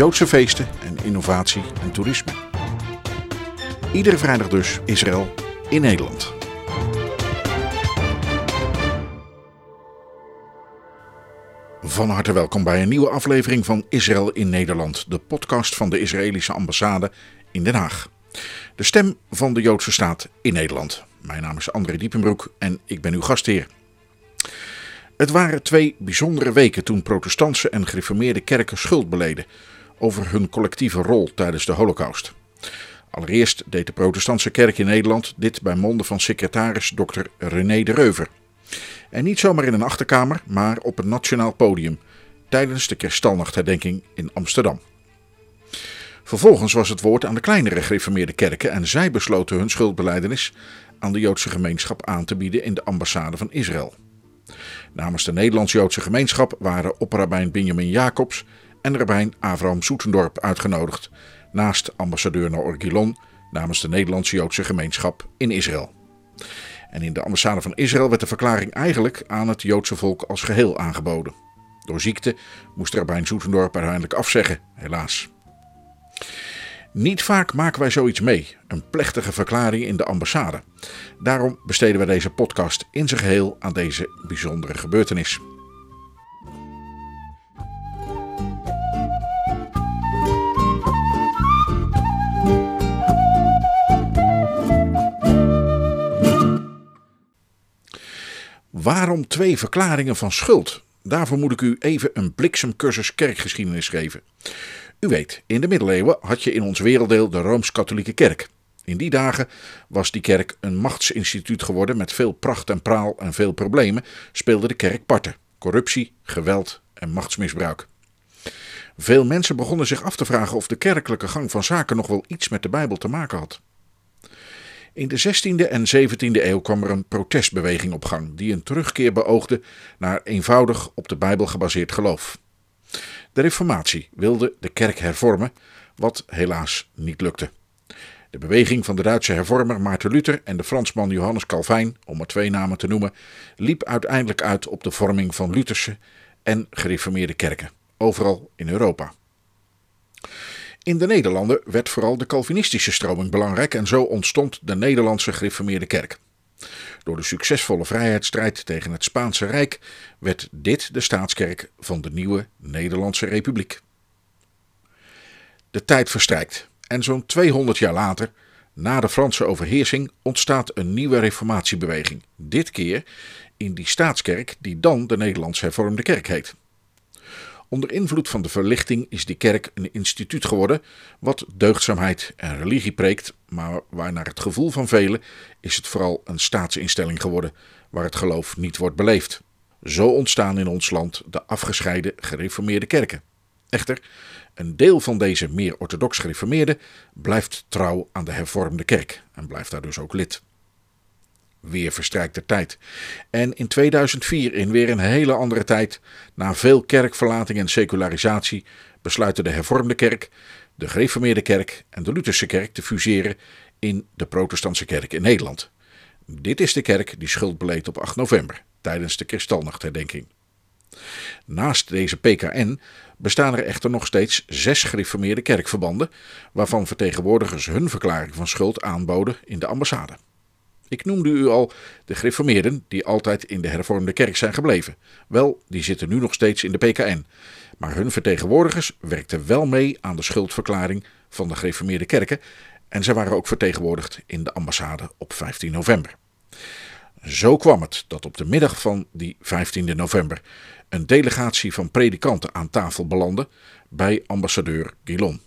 Joodse feesten en innovatie en toerisme. Iedere vrijdag dus Israël in Nederland. Van harte welkom bij een nieuwe aflevering van Israël in Nederland, de podcast van de Israëlische ambassade in Den Haag. De stem van de Joodse staat in Nederland. Mijn naam is André Diepenbroek en ik ben uw gastheer. Het waren twee bijzondere weken toen protestantse en gereformeerde kerken schuld beleden over hun collectieve rol tijdens de Holocaust. Allereerst deed de protestantse kerk in Nederland dit bij monden van secretaris Dr. René de Reuver. En niet zomaar in een achterkamer, maar op een nationaal podium tijdens de Kristalnachtherdenking in Amsterdam. Vervolgens was het woord aan de kleinere gereformeerde kerken en zij besloten hun schuldbeleidenis aan de Joodse gemeenschap aan te bieden in de ambassade van Israël. Namens de Nederlands-Joodse gemeenschap waren opperrabijn Benjamin Jacobs en rabbijn Avram Soetendorp uitgenodigd, naast ambassadeur Naor Gilon namens de Nederlands-Joodse gemeenschap in Israël. En in de ambassade van Israël werd de verklaring eigenlijk aan het Joodse volk als geheel aangeboden. Door ziekte moest rabbijn Soetendorp uiteindelijk afzeggen, helaas. Niet vaak maken wij zoiets mee, een plechtige verklaring in de ambassade. Daarom besteden wij deze podcast in zijn geheel aan deze bijzondere gebeurtenis. Waarom twee verklaringen van schuld? Daarvoor moet ik u even een bliksemcursus kerkgeschiedenis geven. U weet, in de middeleeuwen had je in ons werelddeel de Rooms-Katholieke Kerk. In die dagen was die kerk een machtsinstituut geworden met veel pracht en praal en veel problemen, speelde de kerk parten: corruptie, geweld en machtsmisbruik. Veel mensen begonnen zich af te vragen of de kerkelijke gang van zaken nog wel iets met de Bijbel te maken had. In de 16e en 17e eeuw kwam er een protestbeweging op gang die een terugkeer beoogde naar eenvoudig op de Bijbel gebaseerd geloof. De Reformatie wilde de kerk hervormen, wat helaas niet lukte. De beweging van de Duitse hervormer Maarten Luther en de Fransman Johannes Calvijn, om er twee namen te noemen, liep uiteindelijk uit op de vorming van Lutherse en gereformeerde kerken, overal in Europa. In de Nederlanden werd vooral de Calvinistische stroming belangrijk en zo ontstond de Nederlandse gereformeerde kerk. Door de succesvolle vrijheidsstrijd tegen het Spaanse Rijk werd dit de staatskerk van de nieuwe Nederlandse Republiek. De tijd verstrijkt en zo'n 200 jaar later, na de Franse overheersing, ontstaat een nieuwe reformatiebeweging. Dit keer in die staatskerk die dan de Nederlands hervormde kerk heet. Onder invloed van de verlichting is die kerk een instituut geworden wat deugdzaamheid en religie preekt, maar waar naar het gevoel van velen is het vooral een staatsinstelling geworden waar het geloof niet wordt beleefd. Zo ontstaan in ons land de afgescheiden gereformeerde kerken. Echter, een deel van deze meer orthodox gereformeerden blijft trouw aan de hervormde kerk en blijft daar dus ook lid. Weer verstrijkt de tijd. En in 2004, in weer een hele andere tijd, na veel kerkverlating en secularisatie, besluiten de hervormde kerk, de gereformeerde kerk en de Lutherse kerk te fuseren in de protestantse kerk in Nederland. Dit is de kerk die schuld beleed op 8 november, tijdens de Kristalnachtherdenking. Naast deze PKN bestaan er echter nog steeds zes gereformeerde kerkverbanden, waarvan vertegenwoordigers hun verklaring van schuld aanboden in de ambassade. Ik noemde u al de gereformeerden die altijd in de hervormde kerk zijn gebleven. Wel, die zitten nu nog steeds in de PKN. Maar hun vertegenwoordigers werkten wel mee aan de schuldverklaring van de gereformeerde kerken en zij waren ook vertegenwoordigd in de ambassade op 15 november. Zo kwam het dat op de middag van die 15 november een delegatie van predikanten aan tafel belandde bij ambassadeur Guillon.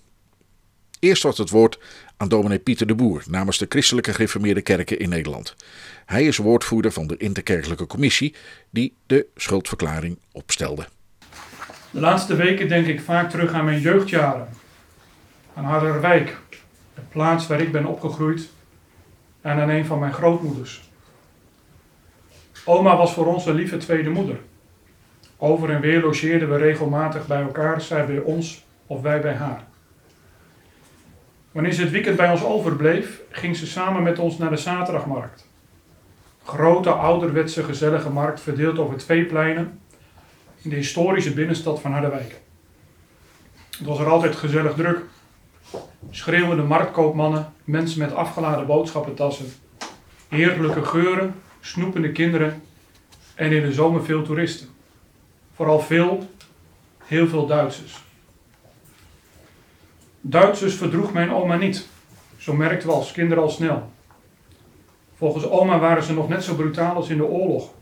Eerst was het woord aan dominee Pieter de Boer namens de Christelijke Gereformeerde Kerken in Nederland. Hij is woordvoerder van de interkerkelijke commissie die de schuldverklaring opstelde. De laatste weken denk ik vaak terug aan mijn jeugdjaren. Aan Harderwijk, de plaats waar ik ben opgegroeid. En aan een van mijn grootmoeders. Oma was voor ons een lieve tweede moeder. Over en weer logeerden we regelmatig bij elkaar, zij bij ons of wij bij haar. Wanneer ze het weekend bij ons overbleef, ging ze samen met ons naar de zaterdagmarkt. Grote ouderwetse gezellige markt verdeeld over twee pleinen in de historische binnenstad van Harderwijk. Het was er altijd gezellig druk. Schreeuwende marktkoopmannen, mensen met afgeladen boodschappentassen, heerlijke geuren, snoepende kinderen en in de zomer veel toeristen. Vooral veel, heel veel Duitsers. Duitsers verdroeg mijn oma niet. Zo merkten we als kinderen al snel. Volgens oma waren ze nog net zo brutaal als in de oorlog.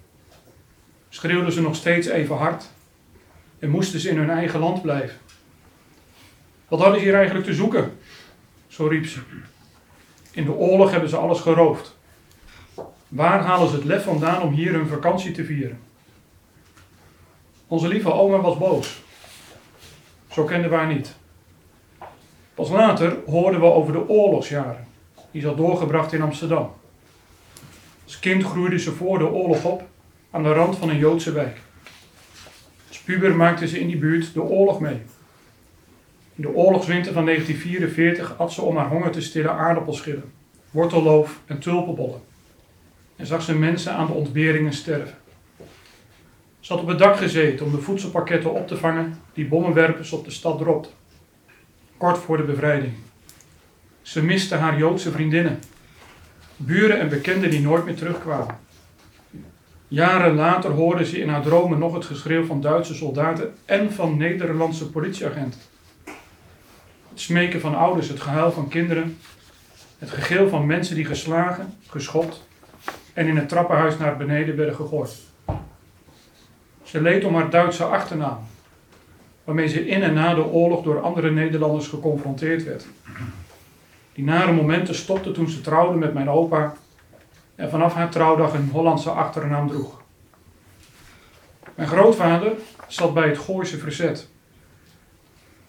Schreeuwden ze nog steeds even hard en moesten ze in hun eigen land blijven. Wat hadden ze hier eigenlijk te zoeken? Zo riep ze. In de oorlog hebben ze alles geroofd. Waar halen ze het lef vandaan om hier hun vakantie te vieren? Onze lieve oma was boos. Zo kenden we haar niet. Pas later hoorden we over de oorlogsjaren, die ze had doorgebracht in Amsterdam. Als kind groeide ze voor de oorlog op aan de rand van een Joodse wijk. Als puber maakte ze in die buurt de oorlog mee. In de oorlogswinter van 1944 at ze om haar honger te stillen aardappelschillen, wortelloof en tulpenbollen. En zag ze mensen aan de ontberingen sterven. Ze had op het dak gezeten om de voedselpakketten op te vangen die bommenwerpers op de stad dropten. Kort voor de bevrijding. Ze miste haar Joodse vriendinnen, buren en bekenden die nooit meer terugkwamen. Jaren later hoorde ze in haar dromen nog het geschreeuw van Duitse soldaten en van Nederlandse politieagenten. Het smeken van ouders, het gehuil van kinderen, het gegil van mensen die geslagen, geschopt en in het trappenhuis naar beneden werden gegooid. Ze leed om haar Duitse achternaam, waarmee ze in en na de oorlog door andere Nederlanders geconfronteerd werd. Die nare momenten stopten toen ze trouwde met mijn opa en vanaf haar trouwdag een Hollandse achternaam droeg. Mijn grootvader zat bij het Gooise verzet.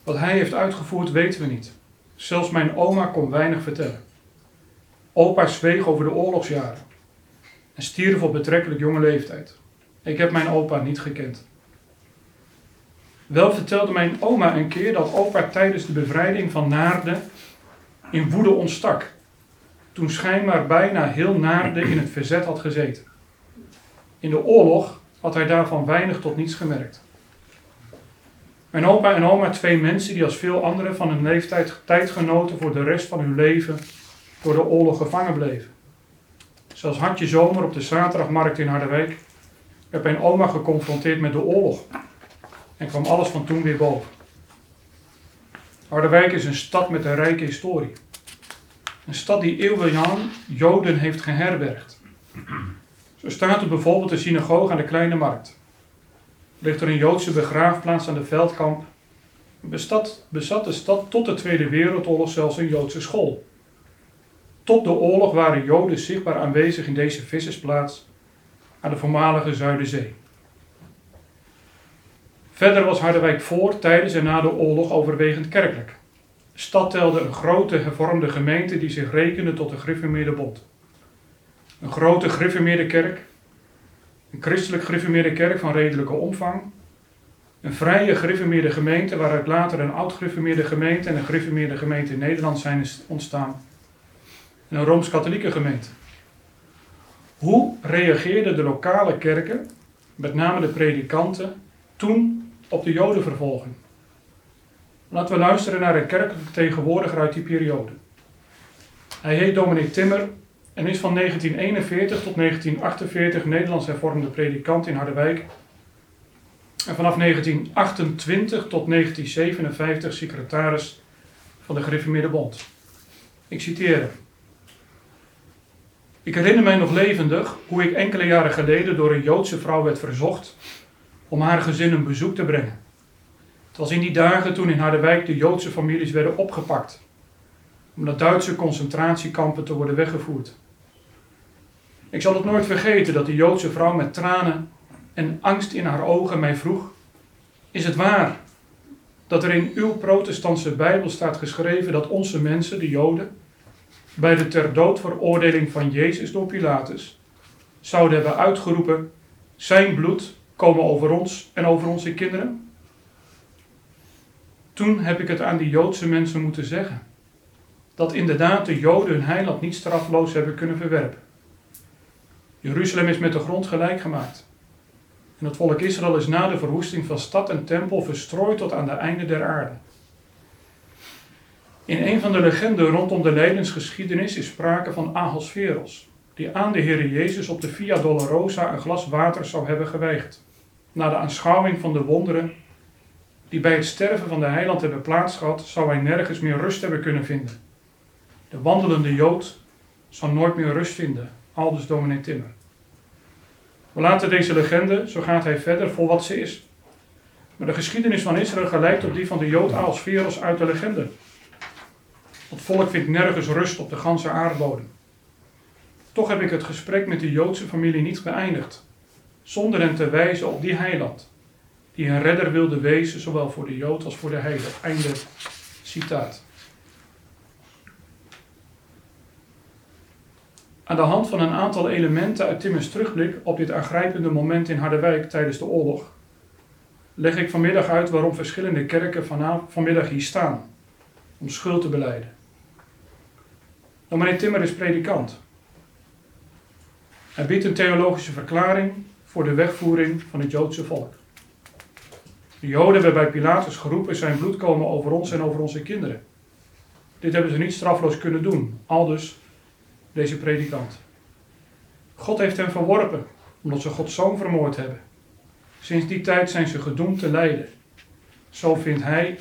Wat hij heeft uitgevoerd weten we niet. Zelfs mijn oma kon weinig vertellen. Opa zweeg over de oorlogsjaren en stierf op betrekkelijk jonge leeftijd. Ik heb mijn opa niet gekend. Wel vertelde mijn oma een keer dat opa tijdens de bevrijding van Naarden in woede ontstak. Toen schijnbaar bijna heel Naarden in het verzet had gezeten. In de oorlog had hij daarvan weinig tot niets gemerkt. Mijn opa en oma, twee mensen die als veel anderen van hun leeftijd tijd genoten voor de rest van hun leven door de oorlog gevangen bleven. Zoals Hartje Zomer op de zaterdagmarkt in Harderwijk werd mijn oma geconfronteerd met de oorlog en kwam alles van toen weer boven. Harderwijk is een stad met een rijke historie. Een stad die eeuwenlang Joden heeft geherbergd. Zo staat er bijvoorbeeld de synagoge aan de Kleine Markt. Ligt er een Joodse begraafplaats aan de Veldkamp. Bestad, bezat de stad tot de Tweede Wereldoorlog zelfs een Joodse school. Tot de oorlog waren Joden zichtbaar aanwezig in deze vissersplaats aan de voormalige Zuiderzee. Verder was Harderwijk voor, tijdens en na de oorlog overwegend kerkelijk. De stad telde een grote hervormde gemeente die zich rekende tot de Griffemeerde Bond. Een grote Griffemeerde kerk, een christelijk Griffemeerde kerk van redelijke omvang, een vrije Griffemeerde gemeente waaruit later een oud Griffemeerde gemeente en een Griffemeerde gemeente in Nederland zijn ontstaan, en een Rooms-Katholieke gemeente. Hoe reageerden de lokale kerken, met name de predikanten, toen op de Jodenvervolging? Laten we luisteren naar een kerkelijke tegenwoordiger uit die periode. Hij heet Dominic Timmer en is van 1941 tot 1948 Nederlands hervormde predikant in Harderwijk. En vanaf 1928 tot 1957 secretaris van de Gereformeerde. Ik citeer. Ik herinner mij nog levendig hoe ik enkele jaren geleden door een Joodse vrouw werd verzocht om haar gezin een bezoek te brengen. Het was in die dagen toen in Harderwijk de Joodse families werden opgepakt, om naar Duitse concentratiekampen te worden weggevoerd. Ik zal het nooit vergeten dat de Joodse vrouw met tranen en angst in haar ogen mij vroeg Is het waar dat er in uw protestantse Bijbel staat geschreven dat onze mensen, de Joden, bij de ter dood veroordeling van Jezus door Pilatus zouden hebben uitgeroepen: Zijn bloed komen over ons en over onze kinderen? Toen heb ik het aan die Joodse mensen moeten zeggen. Dat inderdaad de Joden hun heiland niet strafloos hebben kunnen verwerpen. Jeruzalem is met de grond gelijk gemaakt. En het volk Israël is na de verwoesting van stad en tempel verstrooid tot aan de einde der aarde. In een van de legenden rondom de levensgeschiedenis is sprake van Ahasveros, die aan de Heer Jezus op de Via Dolorosa een glas water zou hebben geweigerd. Na de aanschouwing van de wonderen die bij het sterven van de heiland hebben plaatsgehad, zou hij nergens meer rust hebben kunnen vinden. De wandelende Jood zou nooit meer rust vinden, aldus dominee Timmer. We laten deze legende, zo gaat hij verder, voor wat ze is. Maar de geschiedenis van Israël gelijkt op die van de Jood Aalsveros uit de legende. Het volk vindt nergens rust op de ganse aardbodem. Toch heb ik het gesprek met de Joodse familie niet beëindigd, zonder hen te wijzen op die heiland, die een redder wilde wezen, zowel voor de Jood als voor de heilige. Einde citaat. Aan de hand van een aantal elementen uit Timmers terugblik op dit aangrijpende moment in Harderwijk tijdens de oorlog, leg ik vanmiddag uit waarom verschillende kerken vanmiddag hier staan om schuld te beleiden. Nou, meneer Timmer is predikant. Hij biedt een theologische verklaring voor de wegvoering van het Joodse volk. De Joden hebben bij Pilatus geroepen: zijn bloed komen over ons en over onze kinderen. Dit hebben ze niet strafloos kunnen doen, aldus deze predikant. God heeft hen verworpen, omdat ze Gods zoon vermoord hebben. Sinds die tijd zijn ze gedoemd te lijden. Zo vindt hij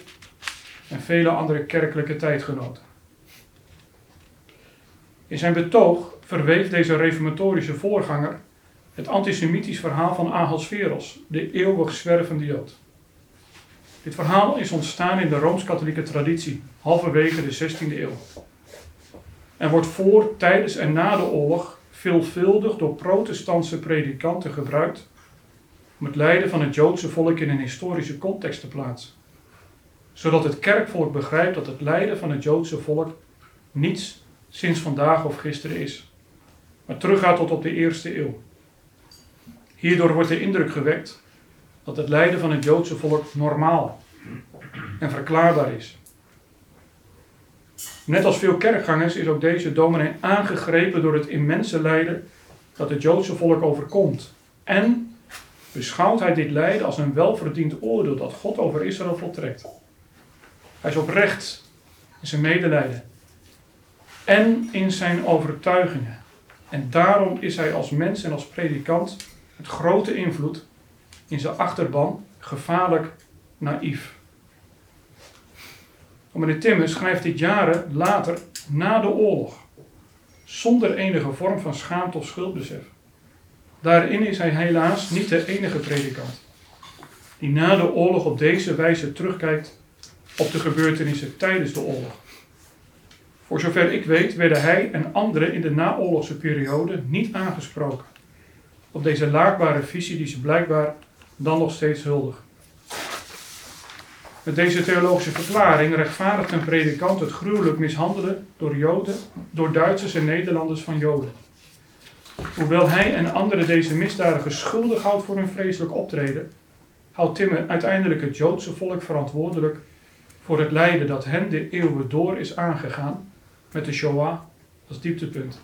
en vele andere kerkelijke tijdgenoten. In zijn betoog verweef deze reformatorische voorganger het antisemitisch verhaal van Ahasveros, de eeuwig zwervende Jood. Dit verhaal is ontstaan in de rooms-katholieke traditie, halverwege de 16e eeuw. En wordt voor, tijdens en na de oorlog veelvuldig door protestantse predikanten gebruikt om het lijden van het Joodse volk in een historische context te plaatsen. Zodat het kerkvolk begrijpt dat het lijden van het Joodse volk niets sinds vandaag of gisteren is, maar teruggaat tot op de eerste eeuw. Hierdoor wordt de indruk gewekt dat het lijden van het Joodse volk normaal en verklaarbaar is. Net als veel kerkgangers is ook deze dominee aangegrepen door het immense lijden dat het Joodse volk overkomt. En beschouwt hij dit lijden als een welverdiend oordeel dat God over Israël voltrekt. Hij is oprecht in zijn medelijden en in zijn overtuigingen. En daarom is hij als mens en als predikant grote invloed in zijn achterban gevaarlijk naïef. Meneer Timmers schrijft dit jaren later na de oorlog, zonder enige vorm van schaamte of schuldbesef. Daarin is hij helaas niet de enige predikant die na de oorlog op deze wijze terugkijkt op de gebeurtenissen tijdens de oorlog. Voor zover ik weet werden hij en anderen in de naoorlogse periode niet aangesproken op deze laakbare visie die ze blijkbaar dan nog steeds huldigen. Met deze theologische verklaring rechtvaardigt een predikant het gruwelijk mishandelen door Joden, door Duitsers en Nederlanders van Joden. Hoewel hij en anderen deze misdadigers schuldig houdt voor hun vreselijk optreden, houdt Timmer uiteindelijk het Joodse volk verantwoordelijk voor het lijden dat hen de eeuwen door is aangegaan met de Shoah als dieptepunt.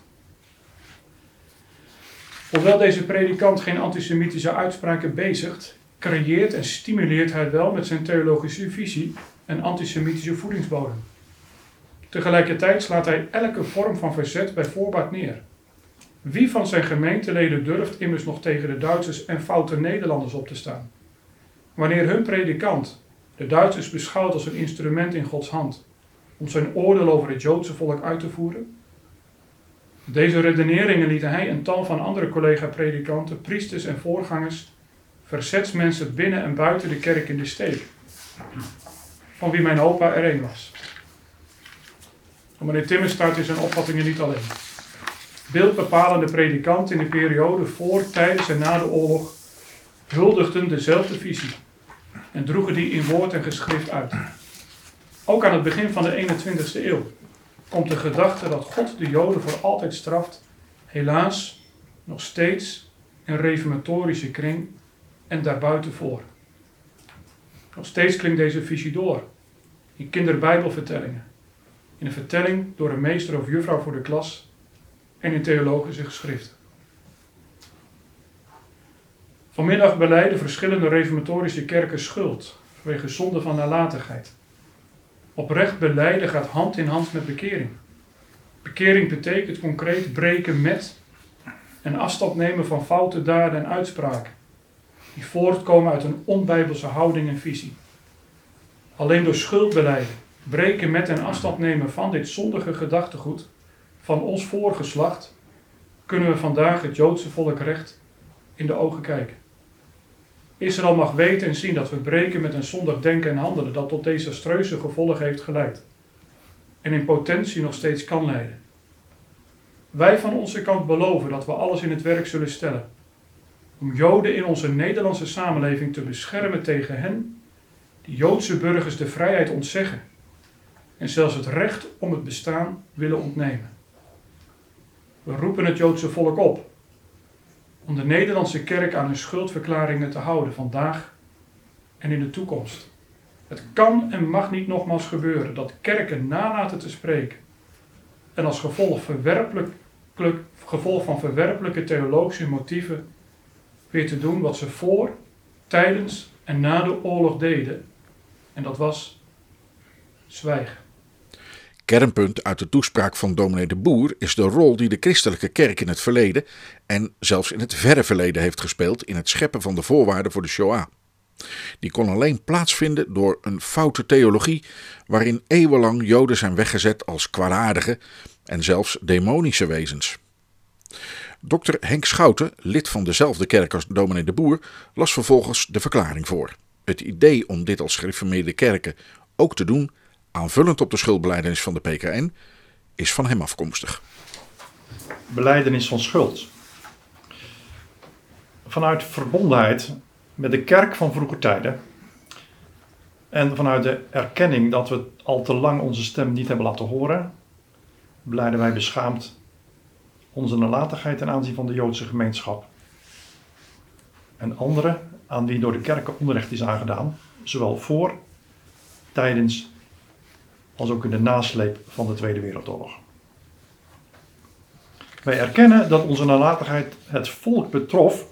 Hoewel deze predikant geen antisemitische uitspraken bezigt, creëert en stimuleert hij wel met zijn theologische visie een antisemitische voedingsbodem. Tegelijkertijd slaat hij elke vorm van verzet bij voorbaat neer. Wie van zijn gemeenteleden durft immers nog tegen de Duitsers en foute Nederlanders op te staan? Wanneer hun predikant de Duitsers beschouwt als een instrument in Gods hand om zijn oordeel over het Joodse volk uit te voeren? Deze redeneringen lieten hij en tal van andere collega-predikanten, priesters en voorgangers verzetsmensen binnen en buiten de kerk in de steek. Van wie mijn opa er een was. En meneer Timmers staat in zijn opvattingen niet alleen. Beeldbepalende predikanten in de periode voor, tijdens en na de oorlog huldigden dezelfde visie. en droegen die in woord en geschrift uit. Ook aan het begin van de 21ste eeuw komt de gedachte dat God de Joden voor altijd straft, helaas nog steeds in reformatorische kring en daarbuiten voor. Nog steeds klinkt deze visie door in kinderbijbelvertellingen, in een vertelling door een meester of juffrouw voor de klas en in theologische geschriften. Vanmiddag beleiden verschillende reformatorische kerken schuld vanwege zonde van nalatigheid. Oprecht beleiden gaat hand in hand met bekering. Bekering betekent concreet breken met en afstand nemen van foute daden en uitspraken die voortkomen uit een onbijbelse houding en visie. Alleen door schuldbeleiden, breken met en afstand nemen van dit zondige gedachtegoed van ons voorgeslacht, kunnen we vandaag het Joodse volk recht in de ogen kijken. Israël mag weten en zien dat we breken met een zondig denken en handelen dat tot desastreuze gevolgen heeft geleid. En in potentie nog steeds kan leiden. Wij van onze kant beloven dat we alles in het werk zullen stellen. Om Joden in onze Nederlandse samenleving te beschermen tegen hen die Joodse burgers de vrijheid ontzeggen. En zelfs het recht om het bestaan willen ontnemen. We roepen het Joodse volk op om de Nederlandse kerk aan hun schuldverklaringen te houden vandaag en in de toekomst. Het kan en mag niet nogmaals gebeuren dat kerken nalaten te spreken en als gevolg, verwerpelijk, gevolg van verwerpelijke theologische motieven weer te doen wat ze voor, tijdens en na de oorlog deden. En dat was zwijgen. Kernpunt uit de toespraak van dominee de Boer is de rol die de christelijke kerk in het verleden en zelfs in het verre verleden heeft gespeeld in het scheppen van de voorwaarden voor de Shoah. Die kon alleen plaatsvinden door een foute theologie waarin eeuwenlang Joden zijn weggezet als kwaadaardige en zelfs demonische wezens. Dr. Henk Schouten, lid van dezelfde kerk als dominee de Boer, las vervolgens de verklaring voor. Het idee om dit als gereformeerde kerken ook te doen, aanvullend op de schuldbeleidenis van de PKN, is van hem afkomstig. Beleidenis van schuld. Vanuit verbondenheid met de kerk van vroege tijden en vanuit de erkenning dat we al te lang onze stem niet hebben laten horen, beleiden wij beschaamd onze nalatigheid ten aanzien van de Joodse gemeenschap. En anderen aan wie door de kerken onrecht is aangedaan, zowel voor, tijdens als ook in de nasleep van de Tweede Wereldoorlog. Wij erkennen dat onze nalatigheid het volk betrof,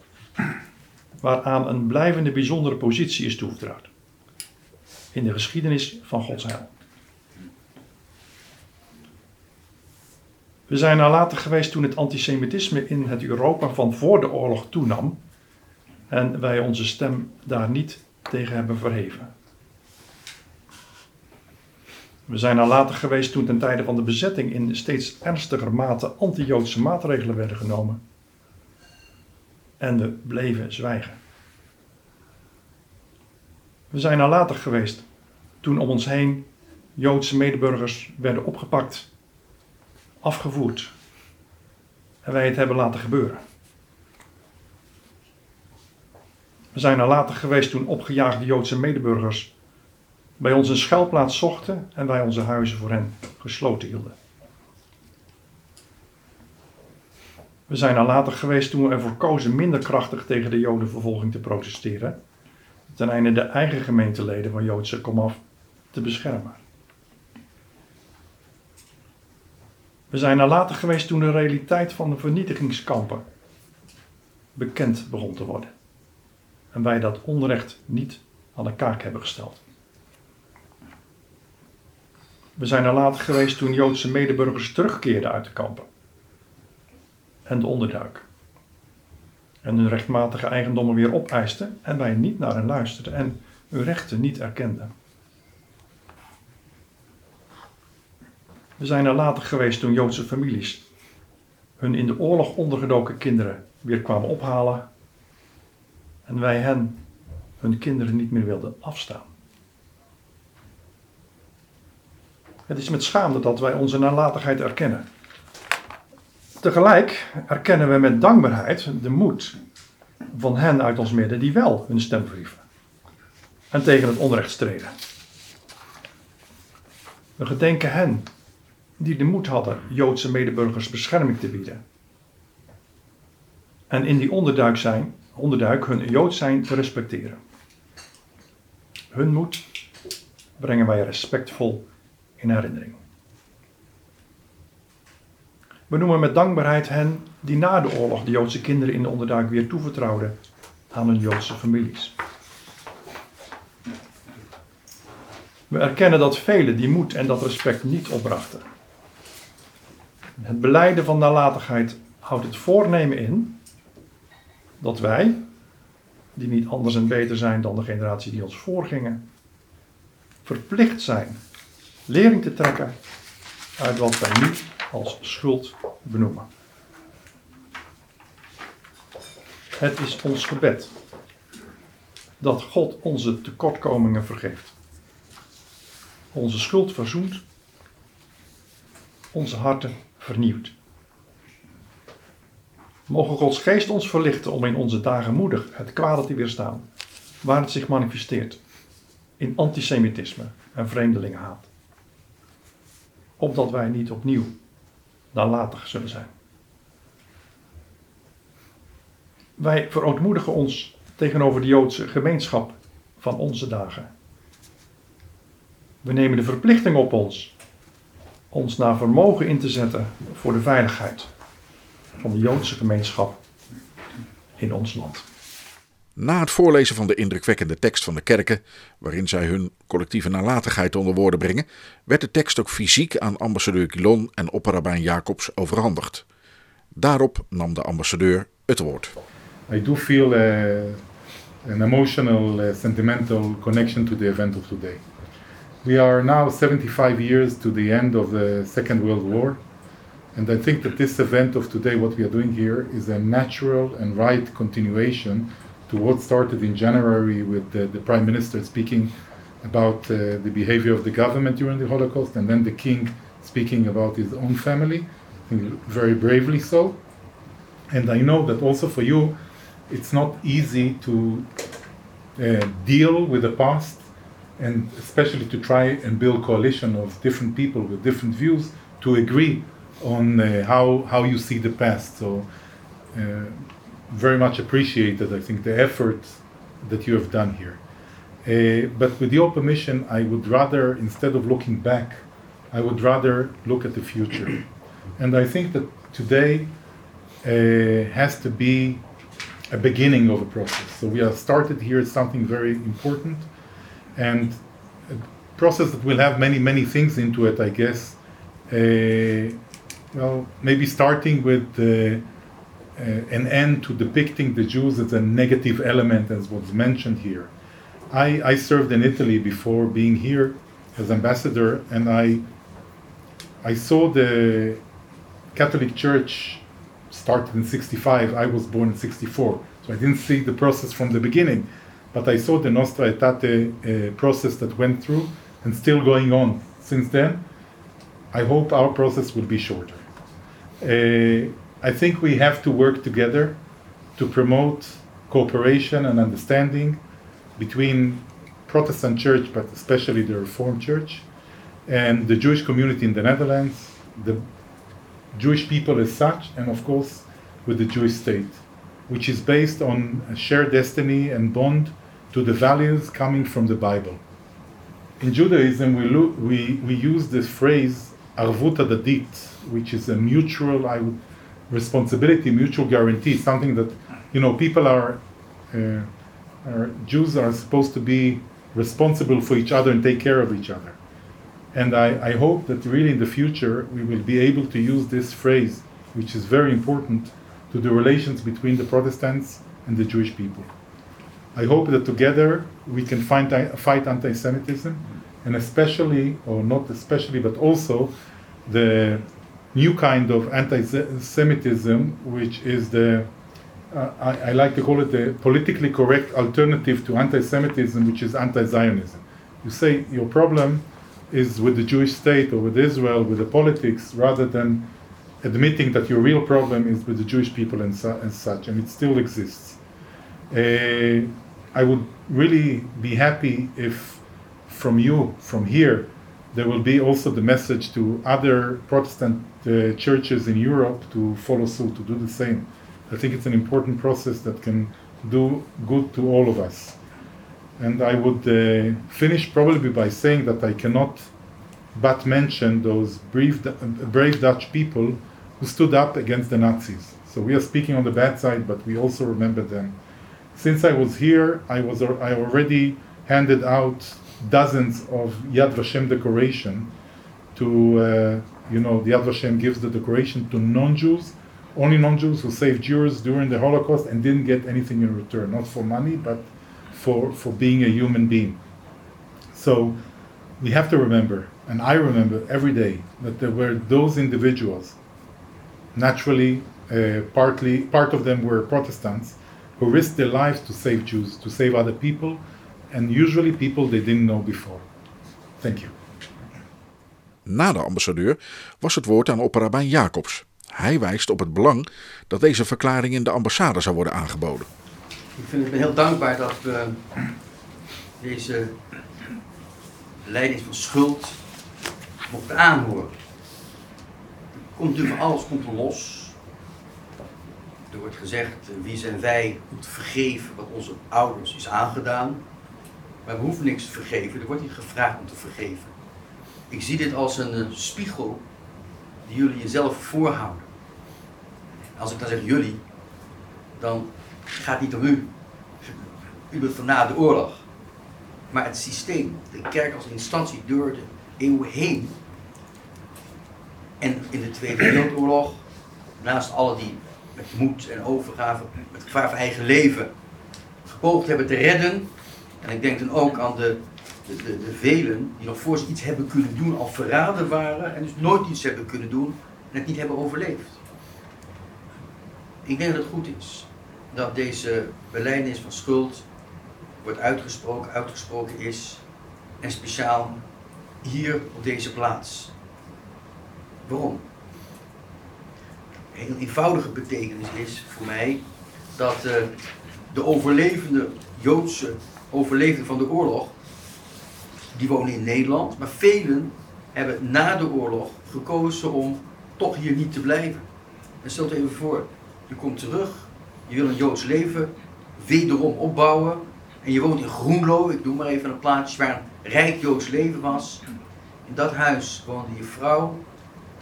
waaraan een blijvende bijzondere positie is toevertrouwd in de geschiedenis van Gods heil. We zijn nalatig geweest toen het antisemitisme in het Europa van voor de oorlog toenam en wij onze stem daar niet tegen hebben verheven. We zijn nalatig geweest toen ten tijde van de bezetting in steeds ernstiger mate anti-Joodse maatregelen werden genomen. En we bleven zwijgen. We zijn nalatig geweest toen om ons heen Joodse medeburgers werden opgepakt afgevoerd. En wij het hebben laten gebeuren. We zijn er later geweest toen opgejaagde Joodse medeburgers bij ons een schuilplaats zochten en wij onze huizen voor hen gesloten hielden. We zijn er later geweest toen we ervoor kozen minder krachtig tegen de Jodenvervolging te protesteren, ten einde de eigen gemeenteleden van Joodse komaf te beschermen. We zijn er later geweest toen de realiteit van de vernietigingskampen bekend begon te worden. En wij dat onrecht niet aan de kaak hebben gesteld. We zijn er later geweest toen Joodse medeburgers terugkeerden uit de kampen en de onderduik. En hun rechtmatige eigendommen weer opeisten en wij niet naar hen luisterden en hun rechten niet erkenden. We zijn er later geweest toen Joodse families hun in de oorlog ondergedoken kinderen weer kwamen ophalen en wij hen hun kinderen niet meer wilden afstaan. Het is met schaamte dat wij onze nalatigheid erkennen. Tegelijk erkennen we met dankbaarheid de moed van hen uit ons midden die wel hun stem verhieven. en tegen het onrecht streden. We gedenken hen die de moed hadden Joodse medeburgers bescherming te bieden. En in die onderduik, zijn, onderduik hun Jood zijn te respecteren. Hun moed brengen wij respectvol in herinnering. We noemen met dankbaarheid hen die na de oorlog de Joodse kinderen in de onderduik weer toevertrouwden aan hun Joodse families. We erkennen dat velen die moed en dat respect niet opbrachten. Het beleiden van nalatigheid houdt het voornemen in dat wij, die niet anders en beter zijn dan de generatie die ons voorgingen, verplicht zijn lering te trekken uit wat wij nu als schuld benoemen. Het is ons gebed dat God onze tekortkomingen vergeeft, onze schuld verzoent, onze harten vernieuwt. Mogen Gods geest ons verlichten om in onze dagen moedig het kwade te weerstaan, waar het zich manifesteert in antisemitisme en vreemdelingenhaat. Opdat wij niet opnieuw nalatig zullen zijn. Wij verootmoedigen ons tegenover de Joodse gemeenschap van onze dagen. We nemen de verplichting op ons ons naar vermogen in te zetten voor de veiligheid van de Joodse gemeenschap in ons land. Na het voorlezen van de indrukwekkende tekst van de kerken, waarin zij hun collectieve nalatigheid onder woorden brengen, werd de tekst ook fysiek aan ambassadeur Gilon en opperrabijn Jacobs overhandigd. Daarop nam de ambassadeur het woord. I do feel an emotional, uh, sentimental connection to the event of today. We are now 75 years to the end of the Second World War, and I think that this event of today, what we are doing here, is a natural and right continuation to what started in January with the, the Prime Minister speaking about uh, the behavior of the government during the Holocaust, and then the King speaking about his own family, very bravely so. And I know that also for you, it's not easy to uh, deal with the past and especially to try and build coalition of different people with different views to agree on uh, how, how you see the past. So uh, very much appreciated, I think, the effort that you have done here. Uh, but with your permission, I would rather, instead of looking back, I would rather look at the future. And I think that today uh, has to be a beginning of a process. So we have started here something very important and a process that will have many, many things into it, I guess. Uh, well, maybe starting with uh, an end to depicting the Jews as a negative element, as was mentioned here. I, I served in Italy before being here as ambassador, and I I saw the Catholic Church started in 65. I was born in 64, so I didn't see the process from the beginning, but I saw the Nostra Aetate uh, process that went through and still going on since then. I hope our process will be shorter. Uh, I think we have to work together to promote cooperation and understanding between Protestant Church, but especially the Reformed Church, and the Jewish community in the Netherlands, the Jewish people as such, and of course with the Jewish state, which is based on a shared destiny and bond to the values coming from the Bible. In Judaism, we, we, we use this phrase arvut adadit, which is a mutual I would, responsibility, mutual guarantee, something that you know people are, uh, are Jews are supposed to be responsible for each other and take care of each other. And I, I hope that really in the future we will be able to use this phrase, which is very important to the relations between the Protestants and the Jewish people. I hope that together we can find, fight anti Semitism, and especially, or not especially, but also the new kind of anti Semitism, which is the uh, I, I, like to call it the politically correct alternative to anti Semitism, which is anti Zionism. You say your problem is with the Jewish state or with Israel, with the politics, rather than admitting that your real problem is with the Jewish people and, su- and such, and it still exists. Uh, I would really be happy if from you, from here, there will be also the message to other Protestant uh, churches in Europe to follow suit, to do the same. I think it's an important process that can do good to all of us. And I would uh, finish probably by saying that I cannot but mention those brave, brave Dutch people who stood up against the Nazis. So we are speaking on the bad side, but we also remember them. Since I was here, I was I already handed out dozens of Yad Vashem decoration to uh, you know the Yad Vashem gives the decoration to non-Jews, only non-Jews who saved Jews during the Holocaust and didn't get anything in return, not for money, but for for being a human being. So we have to remember, and I remember every day that there were those individuals. Naturally, uh, partly part of them were Protestants who risked their lives to save Jews, to save other people, and usually people they didn't know before. Thank you. Na de ambassadeur was het woord aan opperrabijn Jacobs. Hij wijst op het belang dat deze verklaring in de ambassade zou worden aangeboden. Ik vind het heel dankbaar dat we deze leiding van schuld mochten aanhoren. Komt natuurlijk van alles komt er los. Er wordt gezegd, wie zijn wij om te vergeven wat onze ouders is aangedaan. Maar we hoeven niks te vergeven, er wordt niet gevraagd om te vergeven. Ik zie dit als een uh, spiegel die jullie jezelf voorhouden. Als ik dan zeg jullie, dan gaat het niet om u. U bent van na de oorlog. Maar het systeem, de kerk als instantie door de eeuwen heen. En in de Tweede Wereldoorlog, naast alle die met moed en overgave, met gevaar van eigen leven, gepoogd hebben te redden. En ik denk dan ook aan de, de, de, velen die nog voor ze iets hebben kunnen doen, al verraden waren en dus nooit iets hebben kunnen doen en het niet hebben overleefd. Ik denk dat het goed is dat deze beleidnis van schuld wordt uitgesproken, uitgesproken is en speciaal hier op deze plaats. Waarom? Een heel eenvoudige betekenis is voor mij dat uh, de overlevende Joodse overlevenden van de oorlog, die wonen in Nederland, maar velen hebben na de oorlog gekozen om toch hier niet te blijven. En stel je even voor, je komt terug, je wil een Joods leven wederom opbouwen en je woont in Groenlo, ik doe maar even een plaatsje waar een rijk Joods leven was. In dat huis woonde je vrouw,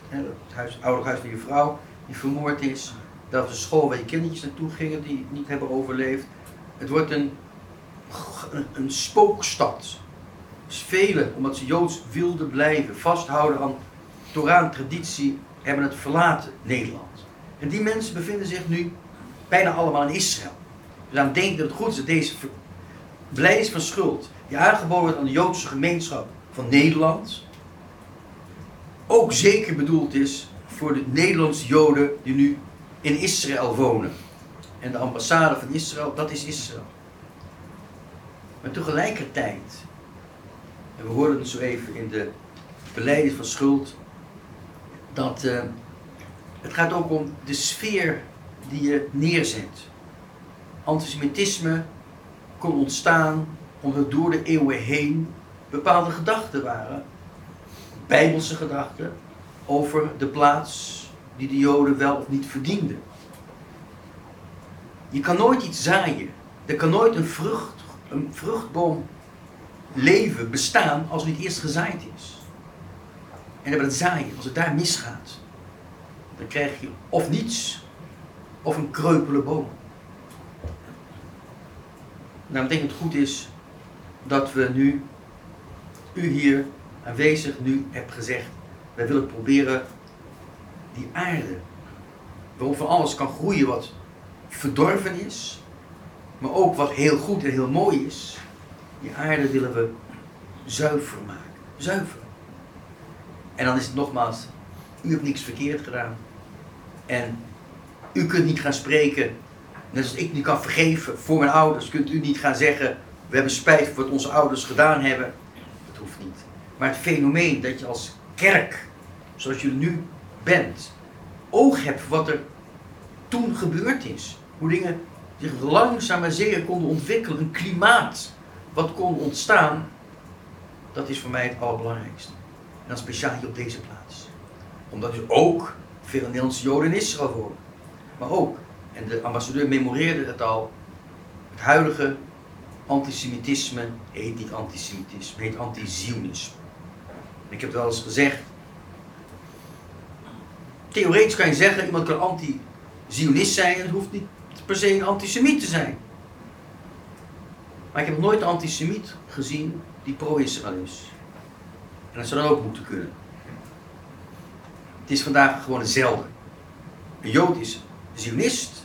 het huis, oude huis van je vrouw, die vermoord is. Dat de school waar je kindertjes naartoe gingen die niet hebben overleefd. Het wordt een, een, een spookstad. Velen, omdat ze Joods wilden blijven, vasthouden aan Toraan traditie, hebben het verlaten Nederland. En die mensen bevinden zich nu bijna allemaal in Israël. Dus aan denken dat het goed is dat deze beleidnis van schuld, die aangeboden wordt aan de Joodse gemeenschap van Nederland, ook zeker bedoeld is voor de Nederlandse Joden die nu in Israël wonen. En de ambassade van Israël, dat is Israël. Maar tegelijkertijd, en we hoorden het zo even in de beleiding van schuld, dat uh, het gaat ook om de sfeer die je neerzet. Antisemitisme kon ontstaan omdat door de eeuwen heen bepaalde gedachten waren. Bijbelse gedachten, over de plaats die de Joden wel of niet verdienden. Je kan nooit iets zaaien. Er kan nooit een, vrucht, een vruchtboom leven, bestaan, als het niet eerst gezaaid is. En dat het zaaien, als het daar misgaat, dan krijg je of niets, of een kreupele boom. Nou, ik denk dat het goed is dat we nu, u hier aanwezig, nu hebt gezegd, wij willen proberen die aarde, waarop van alles kan groeien wat verdorven is, maar ook wat heel goed en heel mooi is, die aarde willen we zuiver maken. Zuiver. En dan is het nogmaals, u hebt niks verkeerd gedaan. En u kunt niet gaan spreken, net als ik niet kan vergeven voor mijn ouders, kunt u niet gaan zeggen, we hebben spijt voor wat onze ouders gedaan hebben. Dat hoeft niet. Maar het fenomeen dat je als kerk, zoals je nu bent, oog hebt wat er toen gebeurd is. Hoe dingen zich langzaam maar zeker konden ontwikkelen, een klimaat wat kon ontstaan, dat is voor mij het allerbelangrijkste. En dan speciaal op deze plaats. Omdat dus ook veel Nederlandse Joden in Israël wonen. Maar ook, en de ambassadeur memoreerde het al, het huidige antisemitisme heet niet antisemitisme, heet antizionisme. Ik heb het wel eens gezegd. Theoretisch kan je zeggen, iemand kan anti-zionist zijn het hoeft niet per se een antisemiet te zijn. Maar ik heb nooit een antisemiet gezien die pro-Israël is. En dat zou dan ook moeten kunnen. Het is vandaag gewoon hetzelfde. Een Jood is Zionist.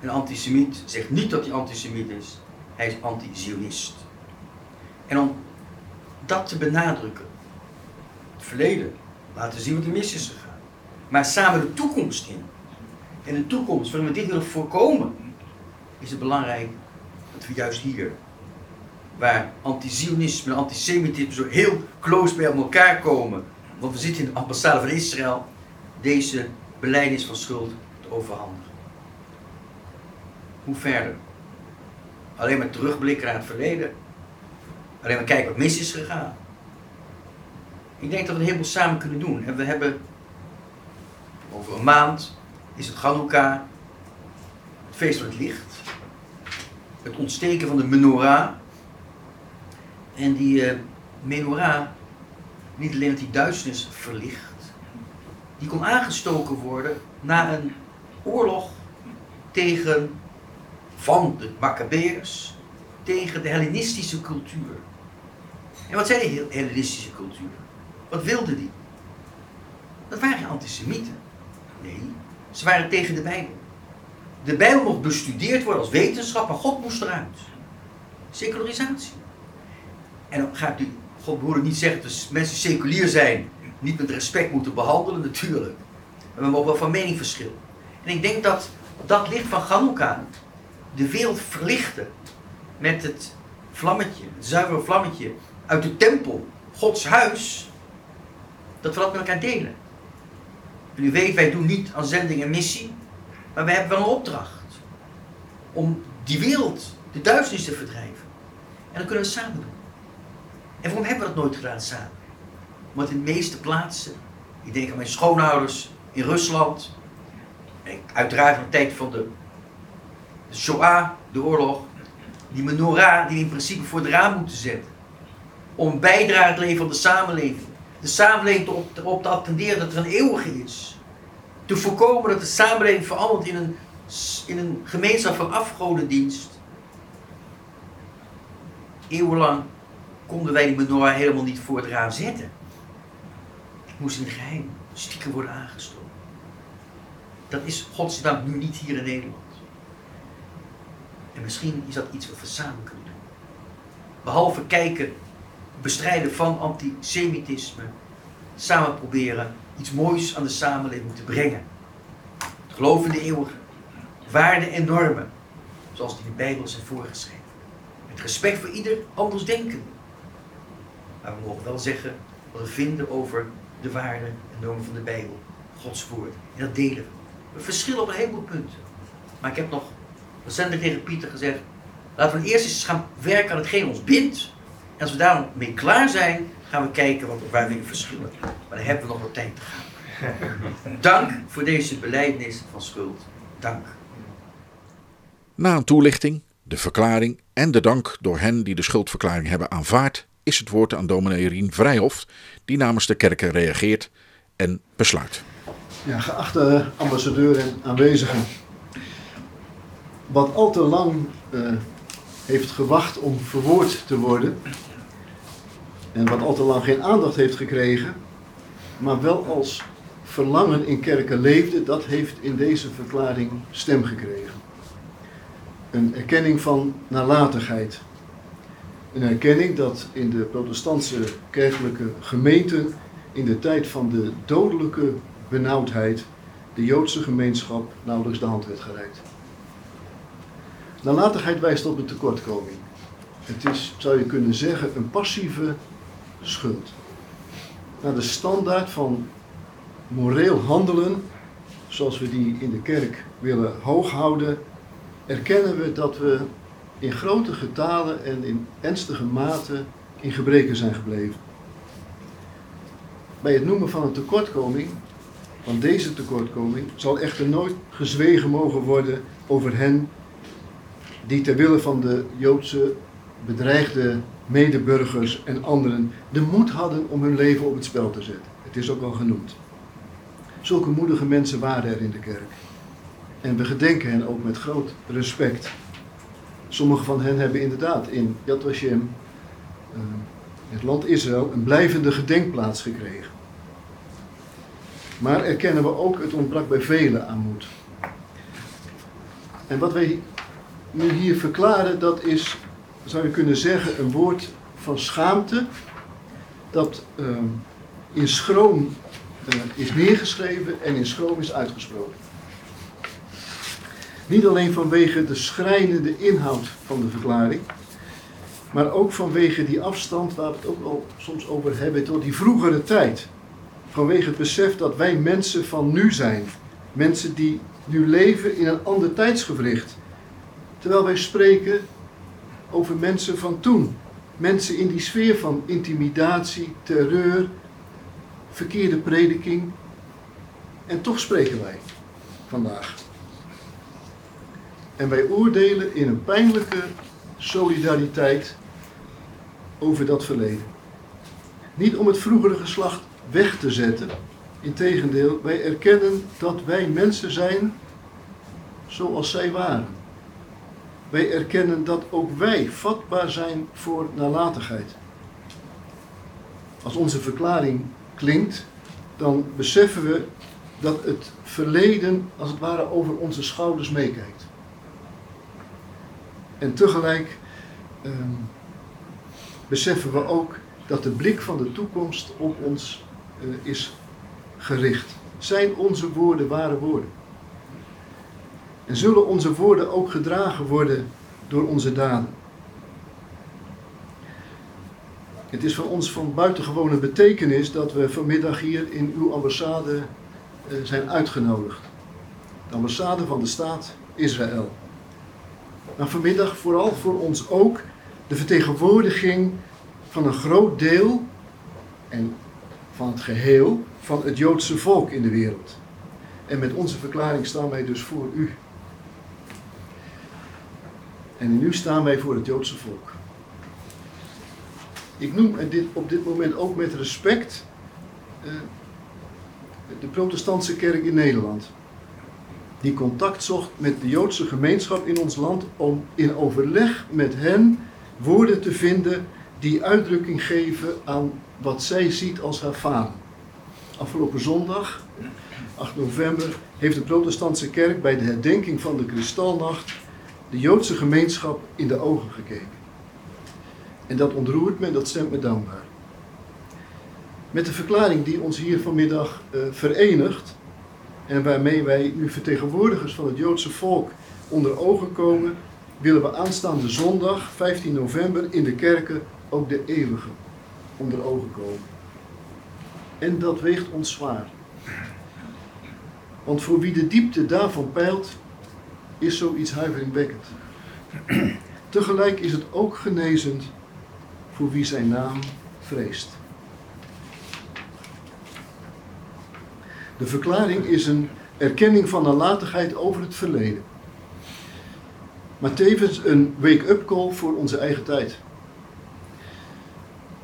Een antisemiet zegt niet dat hij antisemiet is. Hij is anti-Zionist. En om dat te benadrukken, het verleden, laten zien wat er mis is gegaan. Maar samen de toekomst in. En de toekomst, waarin we dit willen voorkomen, is het belangrijk dat we juist hier, waar anti-Zionisme en antisemitisme zo heel close bij elkaar komen, want we zitten in de ambassade van Israël, deze beleidnis van schuld te overhandigen. Hoe verder? Alleen maar terugblikken naar het verleden. Alleen maar kijken wat mis is gegaan. Ik denk dat we een heleboel samen kunnen doen. En we hebben over een maand is het Chanukka, het feest van het licht, het ontsteken van de menorah. En die uh, menorah, niet alleen dat die duisternis verlicht, die kon aangestoken worden na een oorlog tegen, van de Maccabeërs, tegen de Hellenistische cultuur. En wat zei de Hellenistische cultuur? Wat wilde die? Dat waren geen antisemieten. Nee, ze waren tegen de Bijbel. De Bijbel mocht bestudeerd worden als wetenschap, maar God moest eruit. Secularisatie. En dan gaat u, God behoorde niet zeggen dat mensen seculier zijn, niet met respect moeten behandelen, natuurlijk. Maar we mogen wel van mening verschillen. En ik denk dat dat licht van Chanukka de wereld verlichten met het vlammetje, het zuivere vlammetje uit de tempel, Gods huis, dat we dat met elkaar delen. En u weet, wij doen niet aan zending en missie, maar we hebben wel een opdracht. Om die wereld, de duisternis te verdrijven. En dat kunnen we samen doen. En waarom hebben we dat nooit gedaan samen? Want in de meeste plaatsen, ik denk aan mijn schoonouders in Rusland, en uiteraard in de tijd van de, de Shoah, de oorlog, die menorah die in principe voor het raam moeten zetten. Om een bijdrage te leveren aan de samenleving de samenleving erop te attenderen dat er een eeuwige is. Te voorkomen dat de samenleving verandert in een, in een gemeenschap van afgodendienst. Eeuwenlang konden wij die menorah helemaal niet voor het raam zetten. Het moest in geheim, stiekem worden aangestoken. Dat is godsdank nu niet hier in Nederland. En misschien is dat iets wat we samen kunnen doen. Behalve kijken bestrijden van antisemitisme samen proberen iets moois aan de samenleving te brengen. Het geloof in de eeuwige, waarden en normen, zoals die in de Bijbel zijn voorgeschreven. Met respect voor ieder anders denken. Maar we mogen wel zeggen wat we vinden over de waarden en normen van de Bijbel, Gods woord. En dat delen we. We verschillen op een heleboel punten. Maar ik heb nog recentelijk tegen Pieter gezegd, laten we eerst eens gaan werken aan hetgeen ons bindt en als we daarmee klaar zijn, gaan we kijken wat, waar we verschillen. Maar dan hebben we nog wat tijd te gaan. Dank voor deze beleidnis van schuld. Dank. Na een toelichting, de verklaring en de dank door hen die de schuldverklaring hebben aanvaard, is het woord aan dominee Rien Vrijhof, die namens de kerken reageert en besluit. Ja, geachte ambassadeur en aanwezigen. Wat al te lang uh, heeft gewacht om verwoord te worden, en wat al te lang geen aandacht heeft gekregen, maar wel als verlangen in kerken leefde, dat heeft in deze verklaring stem gekregen. Een erkenning van nalatigheid. Een erkenning dat in de protestantse kerkelijke gemeenten in de tijd van de dodelijke benauwdheid de Joodse gemeenschap nauwelijks de hand werd gereikt. Nalatigheid wijst op een tekortkoming. Het is, zou je kunnen zeggen, een passieve schuld. Naar de standaard van moreel handelen, zoals we die in de kerk willen hoog houden, erkennen we dat we in grote getalen en in ernstige mate in gebreken zijn gebleven. Bij het noemen van een tekortkoming, van deze tekortkoming, zal echter nooit gezwegen mogen worden over hen die ter wille van de Joodse bedreigde medeburgers en anderen de moed hadden om hun leven op het spel te zetten. Het is ook al genoemd. Zulke moedige mensen waren er in de kerk. En we gedenken hen ook met groot respect. Sommige van hen hebben inderdaad in Yad Vashem, uh, het land Israël, een blijvende gedenkplaats gekregen. Maar erkennen we ook, het ontbrak bij velen aan moed. En wat wij nu hier verklaren, dat is, zou je kunnen zeggen, een woord van schaamte, dat uh, in schroom uh, is neergeschreven en in schroom is uitgesproken. Niet alleen vanwege de schrijnende inhoud van de verklaring, maar ook vanwege die afstand waar we het ook al soms over hebben tot die vroegere tijd. Vanwege het besef dat wij mensen van nu zijn. Mensen die nu leven in een ander tijdsgewricht. Terwijl wij spreken over mensen van toen. Mensen in die sfeer van intimidatie, terreur, verkeerde prediking. En toch spreken wij vandaag. En wij oordelen in een pijnlijke solidariteit over dat verleden. Niet om het vroegere geslacht weg te zetten. Integendeel, wij erkennen dat wij mensen zijn zoals zij waren. Wij erkennen dat ook wij vatbaar zijn voor nalatigheid. Als onze verklaring klinkt, dan beseffen we dat het verleden als het ware over onze schouders meekijkt. En tegelijk uh, beseffen we ook dat de blik van de toekomst op ons uh, is gericht. Zijn onze woorden ware woorden? En zullen onze woorden ook gedragen worden door onze daden? Het is voor ons van buitengewone betekenis dat we vanmiddag hier in uw ambassade uh, zijn uitgenodigd. De ambassade van de staat Israël. Maar vanmiddag vooral voor ons ook de vertegenwoordiging van een groot deel en van het geheel van het Joodse volk in de wereld. En met onze verklaring staan wij dus voor u. En nu staan wij voor het Joodse volk. Ik noem dit op dit moment ook met respect uh, de protestantse kerk in Nederland. Die contact zocht met de Joodse gemeenschap in ons land om in overleg met hen woorden te vinden die uitdrukking geven aan wat zij ziet als haar falen. Afgelopen zondag, 8 november, heeft de protestantse kerk bij de herdenking van de Kristalnacht de Joodse gemeenschap in de ogen gekeken. En dat ontroert me, dat stemt me dankbaar. Met de verklaring die ons hier vanmiddag uh, verenigt en waarmee wij nu vertegenwoordigers van het Joodse volk onder ogen komen, willen we aanstaande zondag, 15 november, in de kerken ook de eeuwige onder ogen komen. En dat weegt ons zwaar. Want voor wie de diepte daarvan peilt, is zoiets huiveringwekkend. Tegelijk is het ook genezend voor wie zijn naam vreest. De verklaring is een erkenning van nalatigheid over het verleden. Maar tevens een wake-up call voor onze eigen tijd.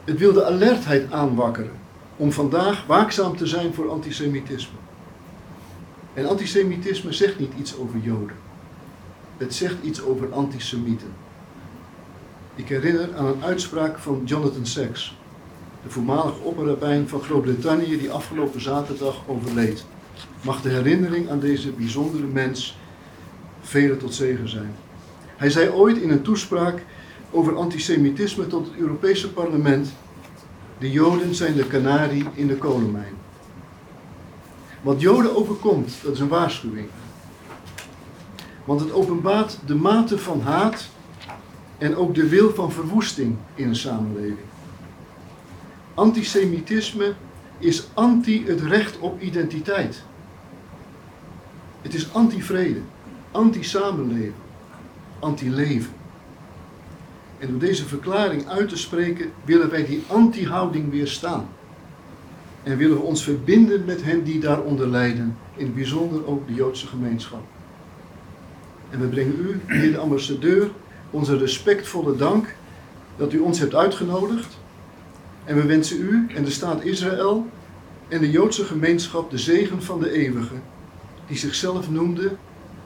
Het wil de alertheid aanwakkeren om vandaag waakzaam te zijn voor antisemitisme. En antisemitisme zegt niet iets over Joden. Het zegt iets over antisemieten. Ik herinner aan een uitspraak van Jonathan Sacks, de voormalig opperrabijn van Groot-Brittannië die afgelopen zaterdag overleed. Mag de herinnering aan deze bijzondere mens velen tot zegen zijn. Hij zei ooit in een toespraak over antisemitisme tot het Europese parlement: De Joden zijn de kanarie in de kolenmijn. Wat Joden overkomt, dat is een waarschuwing. Want het openbaart de mate van haat en ook de wil van verwoesting in een samenleving. Antisemitisme is anti het recht op identiteit. Het is anti-vrede, anti-samenleven. anti-leven. En door deze verklaring uit te spreken willen wij die anti-houding weerstaan. En willen we ons verbinden met hen die daaronder lijden, in het bijzonder ook de Joodse gemeenschap. En we brengen u, heer de ambassadeur, onze respectvolle dank dat u ons hebt uitgenodigd. En we wensen u en de staat Israël en de Joodse gemeenschap de zegen van de eeuwige, die zichzelf noemde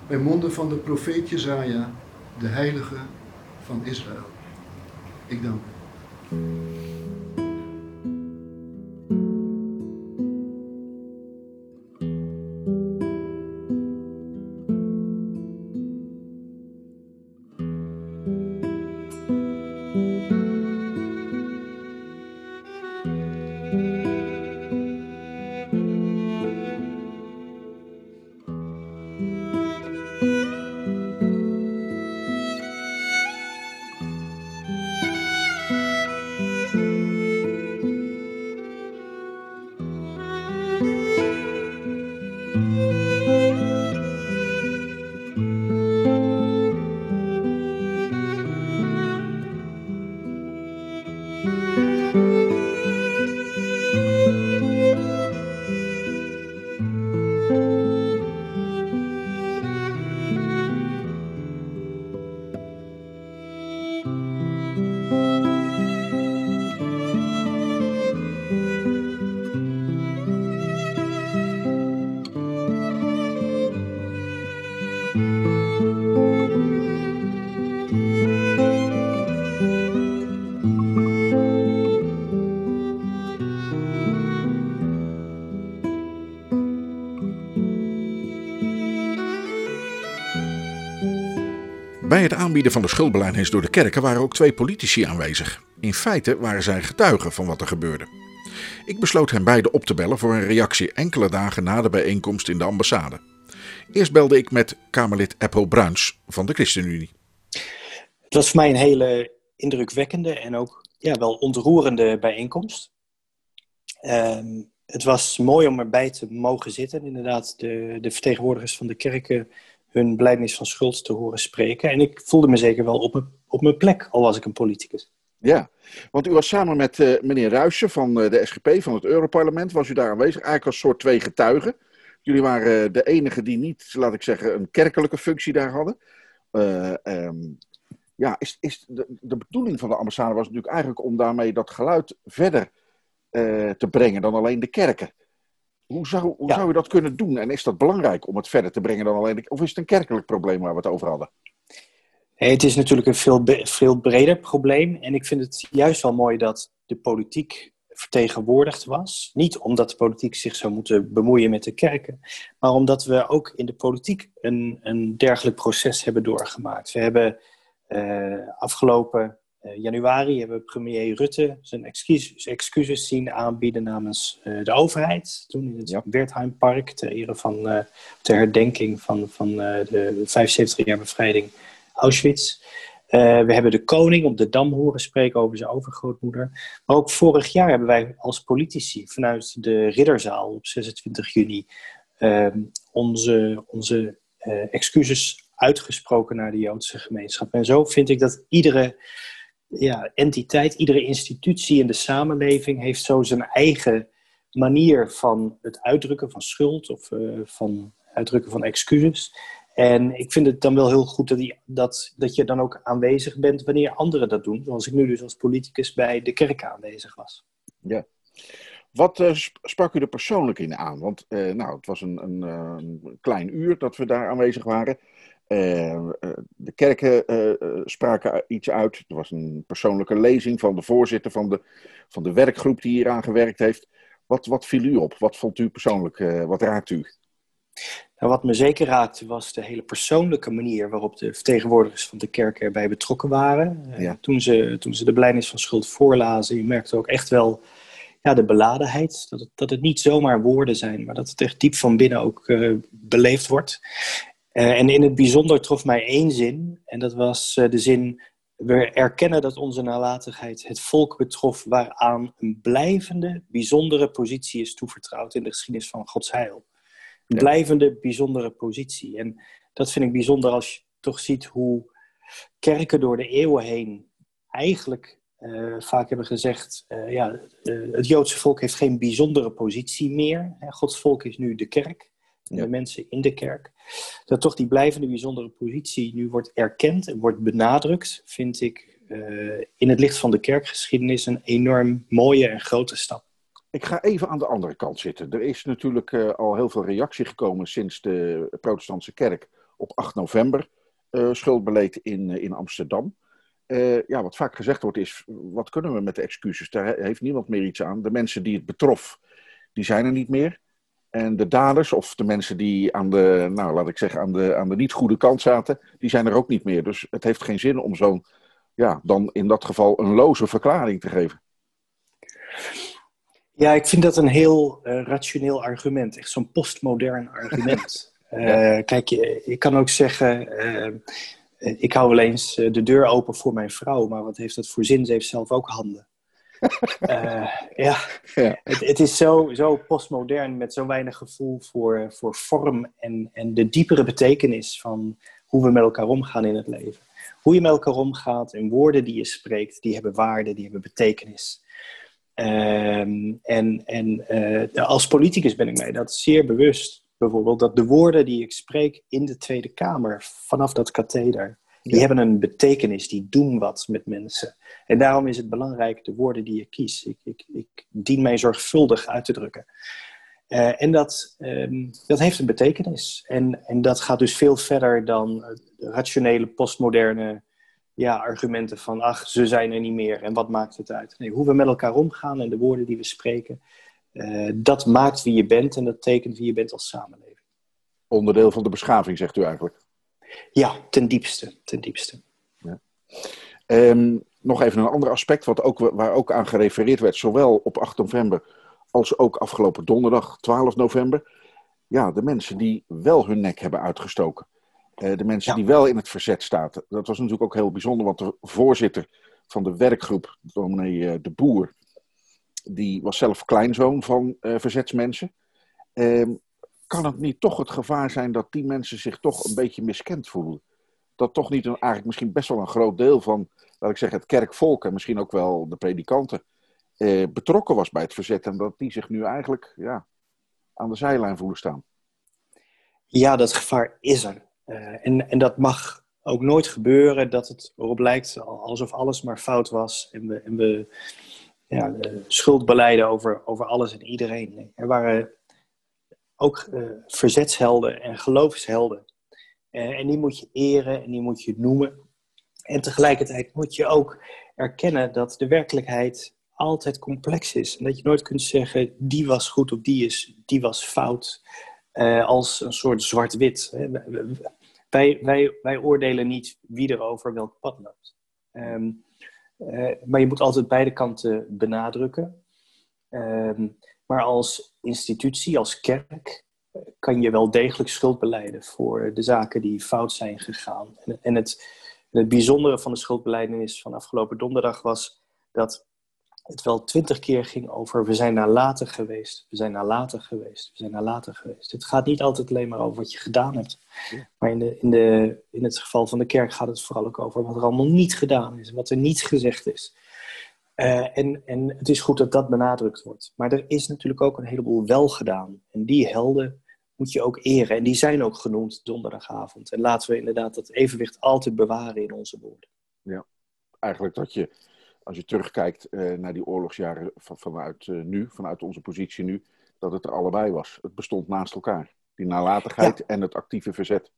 bij monden van de profeet Jezaja, de heilige van Israël. Ik dank u. Bij het aanbieden van de schuldbelijdenis door de kerken waren ook twee politici aanwezig. In feite waren zij getuigen van wat er gebeurde. Ik besloot hen beiden op te bellen voor een reactie enkele dagen na de bijeenkomst in de ambassade. Eerst belde ik met Kamerlid Eppo Bruins van de ChristenUnie. Het was voor mij een hele indrukwekkende en ook ja, wel ontroerende bijeenkomst. Ehm, het was mooi om erbij te mogen zitten. Inderdaad, de, de vertegenwoordigers van de kerken hun blijdenis van schuld te horen spreken. En ik voelde me zeker wel op op mijn plek, al was ik een politicus. Ja, want u was samen met uh, meneer Ruijsen van uh, de SGP, van het Europarlement, was u daar aanwezig, eigenlijk als soort twee getuigen. Jullie waren uh, de enigen die niet, laat ik zeggen, een kerkelijke functie daar hadden. Um, ja, is, is de, de, bedoeling van de ambassade was natuurlijk eigenlijk om daarmee dat geluid verder te brengen dan alleen de kerken. Hoe zou, hoe ja. zou je dat kunnen doen? En is dat belangrijk om het verder te brengen dan alleen Of is het een kerkelijk probleem waar we het over hadden? Het is natuurlijk een veel, veel breder probleem. En ik vind het juist wel mooi dat de politiek vertegenwoordigd was. Niet omdat de politiek zich zou moeten bemoeien met de kerken, maar omdat we ook in de politiek een, een dergelijk proces hebben doorgemaakt. We hebben uh, afgelopen januari hebben premier Rutte zijn excuses, excuses zien aanbieden namens uh, de overheid. Toen in het ja. Wertheimpark ter ere van uh, ter herdenking van, van de 75 jaar bevrijding Auschwitz. we hebben de koning op de Dam horen spreken over zijn overgrootmoeder. Maar ook vorig jaar hebben wij als politici vanuit de Ridderzaal op 26 juni ehm, onze, onze excuses uitgesproken naar de Joodse gemeenschap. En zo vind ik dat iedere ja, entiteit, iedere institutie in de samenleving heeft zo zijn eigen manier van het uitdrukken van schuld of uh, van uitdrukken van excuses. En ik vind het dan wel heel goed dat, dat, dat je dan ook aanwezig bent wanneer anderen dat doen. Zoals ik nu dus als politicus bij de kerk aanwezig was. Ja. Wat uh, sprak u er persoonlijk in aan? Want uh, nou, het was een, een, een, klein uur dat we daar aanwezig waren. Uh, de kerken uh, spraken iets uit. Er was een persoonlijke lezing van de voorzitter van de, van de werkgroep die hier aan gewerkt heeft. Wat, wat viel u op? Wat vond u persoonlijk, wat raakt u? Nou, wat me zeker raakte was de hele persoonlijke manier waarop de vertegenwoordigers van de kerk erbij betrokken waren. Ja. toen, ze, toen ze de blijdenis van schuld voorlazen, je merkte ook echt wel ja, de beladenheid. Dat het, dat het niet zomaar woorden zijn, maar dat het echt diep van binnen ook beleefd wordt. Uh, en in het bijzonder trof mij één zin, en dat was uh, de zin: We erkennen dat onze nalatigheid het volk betrof waaraan een blijvende, bijzondere positie is toevertrouwd in de geschiedenis van Gods heil. Een blijvende, bijzondere positie. En dat vind ik bijzonder als je toch ziet hoe kerken door de eeuwen heen eigenlijk eh, vaak hebben gezegd: ja, het Joodse volk heeft geen bijzondere positie meer. Hè, Gods volk is nu de kerk, en Ja. de mensen in de kerk. Dat toch die blijvende bijzondere positie nu wordt erkend en wordt benadrukt, vind ik eh, in het licht van de kerkgeschiedenis een enorm mooie en grote stap. Ik ga even aan de andere kant zitten. Er is natuurlijk eh, al heel veel reactie gekomen sinds de protestantse kerk op 8 november eh, schuldbeleid in, in Amsterdam. Ja, wat vaak gezegd wordt is, wat kunnen we met de excuses? Daar he- heeft niemand meer iets aan. De mensen die het betrof, die zijn er niet meer. En de daders, of de mensen die aan de, nou laat ik zeggen, aan de, aan de niet goede kant zaten, die zijn er ook niet meer. Dus het heeft geen zin om zo'n, ja, dan in dat geval een loze verklaring te geven. Ja, ik vind dat een heel eh, rationeel argument. Echt zo'n postmodern argument. Eh, Kijk, je, ik kan ook zeggen, eh, ik hou wel eens de deur open voor mijn vrouw, maar wat heeft dat voor zin? Ze heeft zelf ook handen. Eh, ja, Ja. het, het is zo, zo postmodern met zo weinig gevoel voor, voor vorm en, en de diepere betekenis van hoe we met elkaar omgaan in het leven. Hoe je met elkaar omgaat en woorden die je spreekt, die hebben waarde, die hebben betekenis. Ehm, en en eh, als politicus ben ik mij dat zeer bewust. Bijvoorbeeld dat de woorden die ik spreek in de Tweede Kamer, vanaf dat katheder, die hebben een betekenis, die doen wat met mensen. En daarom is het belangrijk de woorden die je kiest. Ik, ik, ik dien mij zorgvuldig uit te drukken. Eh, en dat, ehm, dat heeft een betekenis. En, en dat gaat dus veel verder dan eh, rationele, postmoderne ja, argumenten van... ach, ze zijn er niet meer en wat maakt het uit? Nee, hoe we met elkaar omgaan en de woorden die we spreken... eh, dat maakt wie je bent en dat tekent wie je bent als samenleving. Onderdeel van de beschaving, zegt u eigenlijk. Ja, ten diepste, ten diepste. Ehm, nog even een ander aspect wat ook, waar ook aan gerefereerd werd, zowel op 8 november als ook afgelopen donderdag 12 november. Ja, de mensen die wel hun nek hebben uitgestoken. Eh, de mensen die wel in het verzet staan. Dat was natuurlijk ook heel bijzonder, want de voorzitter van de werkgroep, dominee eh, De Boer, die was zelf kleinzoon van eh, verzetsmensen. Ehm, kan het niet toch het gevaar zijn dat die mensen zich toch een beetje miskend voelen? Dat toch niet eigenlijk misschien best wel een groot deel van, laat ik zeggen, het kerkvolk en misschien ook wel de predikanten eh, betrokken was bij het verzet en dat die zich nu eigenlijk ja, aan de zijlijn voelen staan. Ja, dat gevaar is er. Eh, en, en dat mag ook nooit gebeuren dat het erop lijkt alsof alles maar fout was en we, en we ja, schuld beleiden over, over alles en iedereen. Er waren ook eh, verzetshelden en geloofshelden. Eh, en die moet je eren en die moet je noemen. En tegelijkertijd moet je ook erkennen dat de werkelijkheid altijd complex is. En dat je nooit kunt zeggen, die was goed of die, is, die was fout. eh, als een soort zwart-wit. Wij, wij, wij oordelen niet wie er over welk pad loopt. Ehm, eh, maar je moet altijd beide kanten benadrukken. Ehm, maar als institutie, als kerk, kan je wel degelijk schuld beleiden voor de zaken die fout zijn gegaan. En, en het, het bijzondere van de schuldbeleidenis van afgelopen donderdag was dat het wel twintig keer ging over we zijn nalatig geweest, we zijn nalatig geweest, we zijn nalatig geweest. Het gaat niet altijd alleen maar over wat je gedaan hebt. Maar in, de, in, de, in het geval van de kerk gaat het vooral ook over wat er allemaal niet gedaan is, wat er niet gezegd is. Eh, en, en het is goed dat dat benadrukt wordt. Maar er is natuurlijk ook een heleboel wel gedaan. En die helden moet je ook eren. En die zijn ook genoemd donderdagavond. En laten we inderdaad dat evenwicht altijd bewaren in onze woorden. Ja, eigenlijk dat je, als je terugkijkt eh, naar die oorlogsjaren van, vanuit eh, nu, vanuit onze positie nu, dat het er allebei was. Het bestond naast elkaar. Die nalatigheid en het actieve verzet.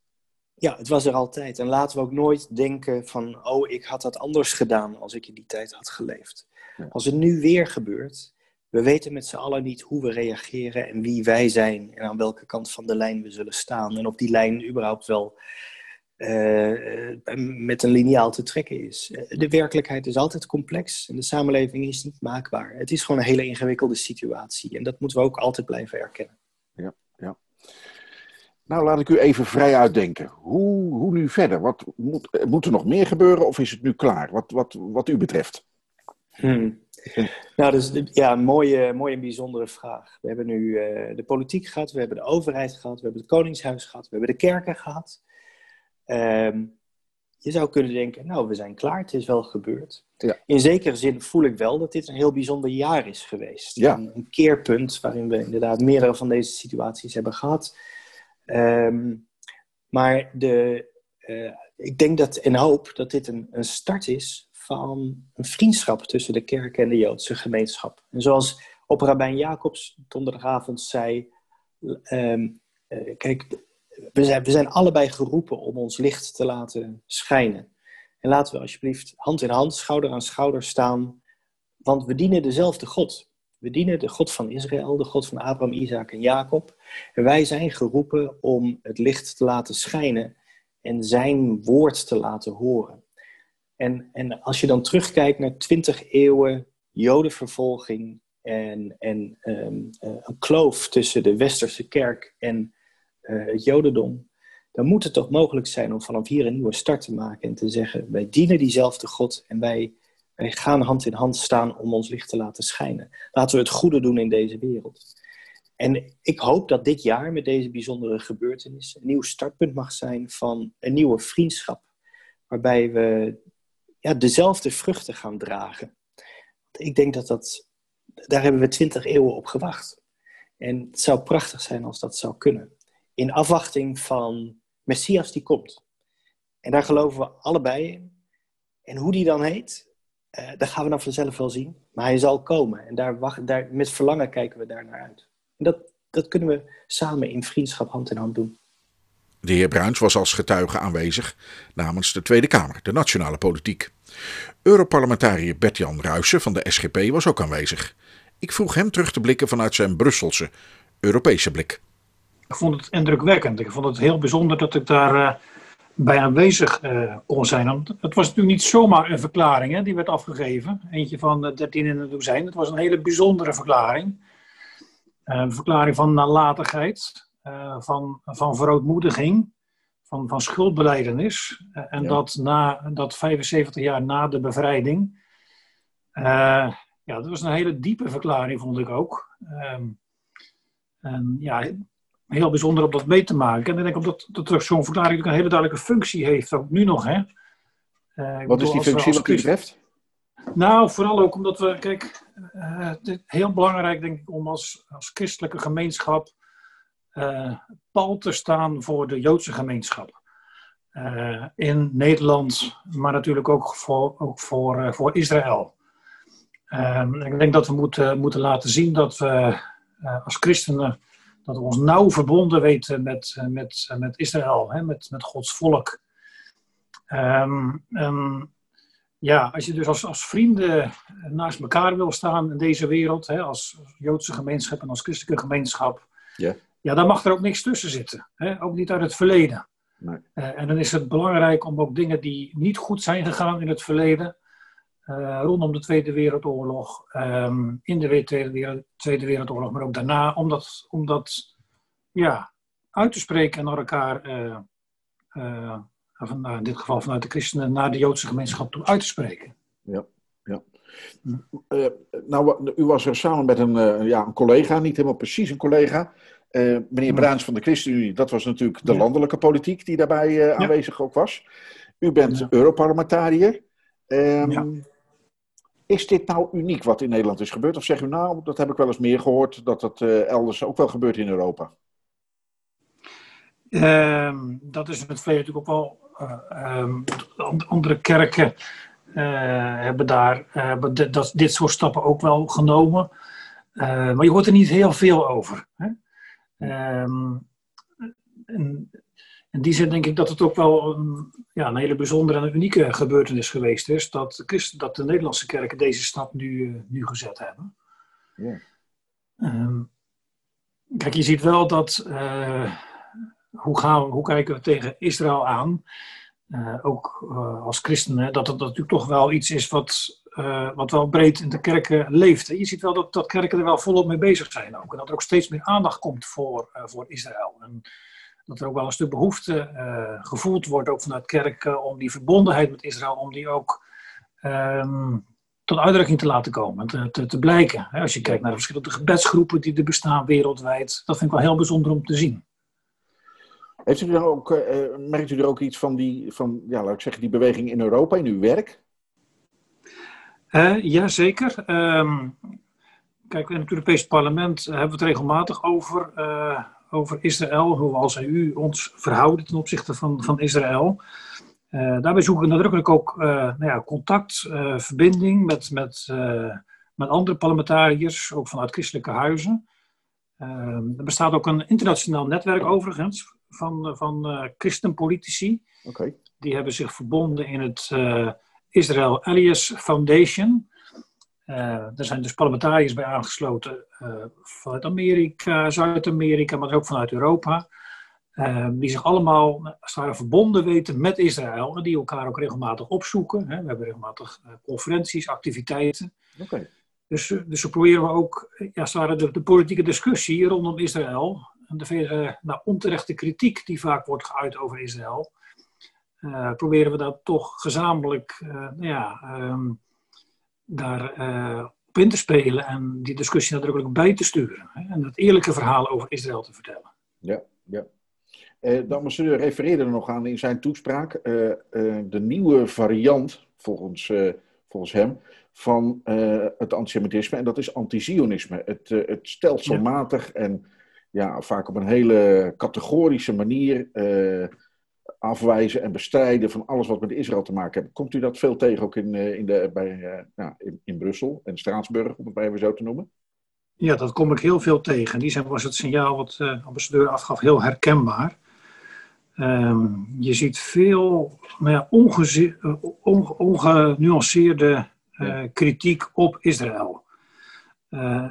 Ja, het was er altijd. En laten we ook nooit denken van, oh, ik had dat anders gedaan als ik in die tijd had geleefd. Als het nu weer gebeurt, we weten met z'n allen niet hoe we reageren en wie wij zijn en aan welke kant van de lijn we zullen staan. En of die lijn überhaupt wel eh, eh, met een liniaal te trekken is. Eh, De werkelijkheid is altijd complex en de samenleving is niet maakbaar. Het is gewoon een hele ingewikkelde situatie en dat moeten we ook altijd blijven erkennen. Ja, ja. Nou, laat ik u even vrij uitdenken. Hoe, hoe nu verder? Wat, moet, moet er nog meer gebeuren of is het nu klaar? Wat, wat, wat u betreft. Hmm. Nou, is ja, mooie, mooie en bijzondere vraag. We hebben nu uh, de politiek gehad, we hebben de overheid gehad, we hebben het Koningshuis gehad, we hebben de kerken gehad. Um, je zou kunnen denken, nou, we zijn klaar, het is wel gebeurd. Ja. In zekere zin voel ik wel dat dit een heel bijzonder jaar is geweest. Ja. Een, een keerpunt waarin we inderdaad meerdere van deze situaties hebben gehad. Ehm, maar de, eh, ik denk dat en hoop dat dit een, een start is van een vriendschap tussen de kerk en de Joodse gemeenschap. En zoals op Rabijn Jacobs donderdagavond zei, ehm, eh, kijk, we zijn, we zijn allebei geroepen om ons licht te laten schijnen. En laten we alsjeblieft hand in hand, schouder aan schouder staan, want we dienen dezelfde God. We dienen de God van Israël, de God van Abraham, Isaac en Jacob. En wij zijn geroepen om het licht te laten schijnen en zijn woord te laten horen. En, en als je dan terugkijkt naar twintig eeuwen jodenvervolging en, en ehm, eh, een kloof tussen de westerse kerk en eh, het jodendom, dan moet het toch mogelijk zijn om vanaf hier een nieuwe start te maken en te zeggen, wij dienen diezelfde God en wij, wij gaan hand in hand staan om ons licht te laten schijnen. Laten we het goede doen in deze wereld. En ik hoop dat dit jaar met deze bijzondere gebeurtenis een nieuw startpunt mag zijn van een nieuwe vriendschap. Waarbij we ja, dezelfde vruchten gaan dragen. Ik denk dat dat, daar hebben we twintig eeuwen op gewacht. En het zou prachtig zijn als dat zou kunnen. In afwachting van Messias die komt. En daar geloven we allebei in. En hoe die dan heet, eh, dat gaan we dan vanzelf wel zien. Maar hij zal komen. En daar, daar, met verlangen kijken we daar naar uit. En dat, dat kunnen we samen in vriendschap hand in hand doen. De heer Bruins was als getuige aanwezig namens de Tweede Kamer, de nationale politiek. Europarlementariër Bert-Jan Ruijsen van de SGP was ook aanwezig. Ik vroeg hem terug te blikken vanuit zijn Brusselse, Europese blik. Ik vond het indrukwekkend. Ik vond het heel bijzonder dat ik daar uh, bij aanwezig uh, kon zijn. Het was natuurlijk niet zomaar een verklaring hè, die werd afgegeven. Eentje van 13 in het dozijn. Het was een hele bijzondere verklaring. Uh, een verklaring van nalatigheid, van, van verootmoediging, van, van schuldbeleidenis. en ja. dat, na, dat 75 jaar na de bevrijding. ja, dat was een hele diepe verklaring, vond ik ook. en ja, heel bijzonder om dat mee te maken. En ik denk dat, dat zo'n verklaring een hele duidelijke functie heeft, ook nu nog. Hè. Uh, Wat is die functie wat u betreft? Nou, vooral ook omdat we, kijk, uh, het is heel belangrijk denk ik om als, als christelijke gemeenschap uh, pal te staan voor de Joodse gemeenschap. in Nederland, maar natuurlijk ook voor, ook voor, voor Israël. Ehm, ik denk dat we moeten, moeten laten zien dat we als christenen dat we ons nauw verbonden weten met, met, met Israël, hè, met, met Gods volk. Um, ja, als je dus als, als vrienden naast elkaar wil staan in deze wereld, hè, als Joodse gemeenschap en als christelijke gemeenschap, yeah. Ja, dan mag er ook niks tussen zitten. Hè, ook niet uit het verleden. Nee. Uh, en dan is het belangrijk om ook dingen die niet goed zijn gegaan in het verleden, uh, rondom de Tweede Wereldoorlog, um, in de Tweede, Wereld, Tweede Wereldoorlog, maar ook daarna, om dat, om dat ja, uit te spreken en naar elkaar, uh, uh, van, in dit geval vanuit de christenen, naar de Joodse gemeenschap toe uit te spreken. Ja, ja. nou, u was er samen met een, ja, een collega, niet helemaal precies een collega. Meneer Bruins van de ChristenUnie, dat was natuurlijk de landelijke politiek die daarbij aanwezig ook was. U bent Ja. Europarlementariër. Ehm, Ja. Is dit nou uniek wat in Nederland is gebeurd? Of zeg u nou, dat heb ik wel eens meer gehoord, dat dat eh, elders ook wel gebeurt in Europa? Ehm, dat is in het verleden natuurlijk ook wel. eh, ehm, and- andere kerken eh, hebben daar eh, hebben dit, dat, dit soort stappen ook wel genomen. Eh, maar je hoort er niet heel veel over. Hè? Ehm, en in die zin denk ik dat het ook wel een, ja, een hele bijzondere en unieke gebeurtenis geweest is. Dat, de Christen, dat de Nederlandse kerken deze stap nu, eh, nu gezet hebben. Ja. Ehm, kijk, je ziet wel dat. eh, hoe, gaan we, hoe kijken we tegen Israël aan? Eh, ook als christenen, dat het natuurlijk toch wel iets is wat, eh, wat wel breed in de kerken leeft. Je ziet wel dat, dat kerken er wel volop mee bezig zijn ook. En dat er ook steeds meer aandacht komt voor, eh, voor Israël. En dat er ook wel een stuk behoefte eh, gevoeld wordt, ook vanuit kerken, om die verbondenheid met Israël, om die ook ehm, tot uitdrukking te laten komen, te, te, te blijken. Als je kijkt naar de verschillende gebedsgroepen die er bestaan wereldwijd, dat vind ik wel heel bijzonder om te zien. Heeft u dan ook, merkt u er ook iets van die, van, ja, laat ik zeggen, die beweging in Europa in uw werk? Jazeker. Um, kijk, in het Europees Parlement hebben we het regelmatig over, uh, over Israël, hoe we als EU ons verhouden ten opzichte van, van Israël. Uh, daarbij zoeken we nadrukkelijk ook nou ja, contact, verbinding met, met, met andere parlementariërs, ook vanuit christelijke huizen. Ehm, er bestaat ook een internationaal netwerk overigens van, van christenpolitici. Okay. Die hebben zich verbonden in het Israel Elias Foundation. Uh, er zijn dus parlementariërs bij aangesloten uh, vanuit Amerika, Zuid-Amerika, maar ook vanuit Europa. Uh, die zich allemaal als verbonden weten met Israël en die elkaar ook regelmatig opzoeken. Hè. We hebben regelmatig conferenties, activiteiten. Okay. Dus, dus zo proberen we ook ja, de, de politieke discussie rondom Israël en de vele nou, onterechte kritiek die vaak wordt geuit over Israël, uh, proberen we dat toch gezamenlijk uh, nou ja, um, daar uh, op in te spelen en die discussie nadrukkelijk bij te sturen. Hè, en het eerlijke verhaal over Israël te vertellen. Ja, ja. de ambassadeur refereerde er nog aan in zijn toespraak. de nieuwe variant, volgens, volgens hem, van het antisemitisme. En dat is antizionisme. Het, het stelselmatig ja. en ja, vaak op een hele categorische manier afwijzen en bestrijden van alles wat met Israël te maken heeft. Komt u dat veel tegen ook in, in, de, bij, uh, in, in Brussel en Straatsburg, om het maar even zo te noemen? Ja, dat kom ik heel veel tegen. In die zin was het signaal wat de uh, ambassadeur afgaf heel herkenbaar. Um, je ziet veel nou ja, onge ongenuanceerde uh, kritiek op Israël.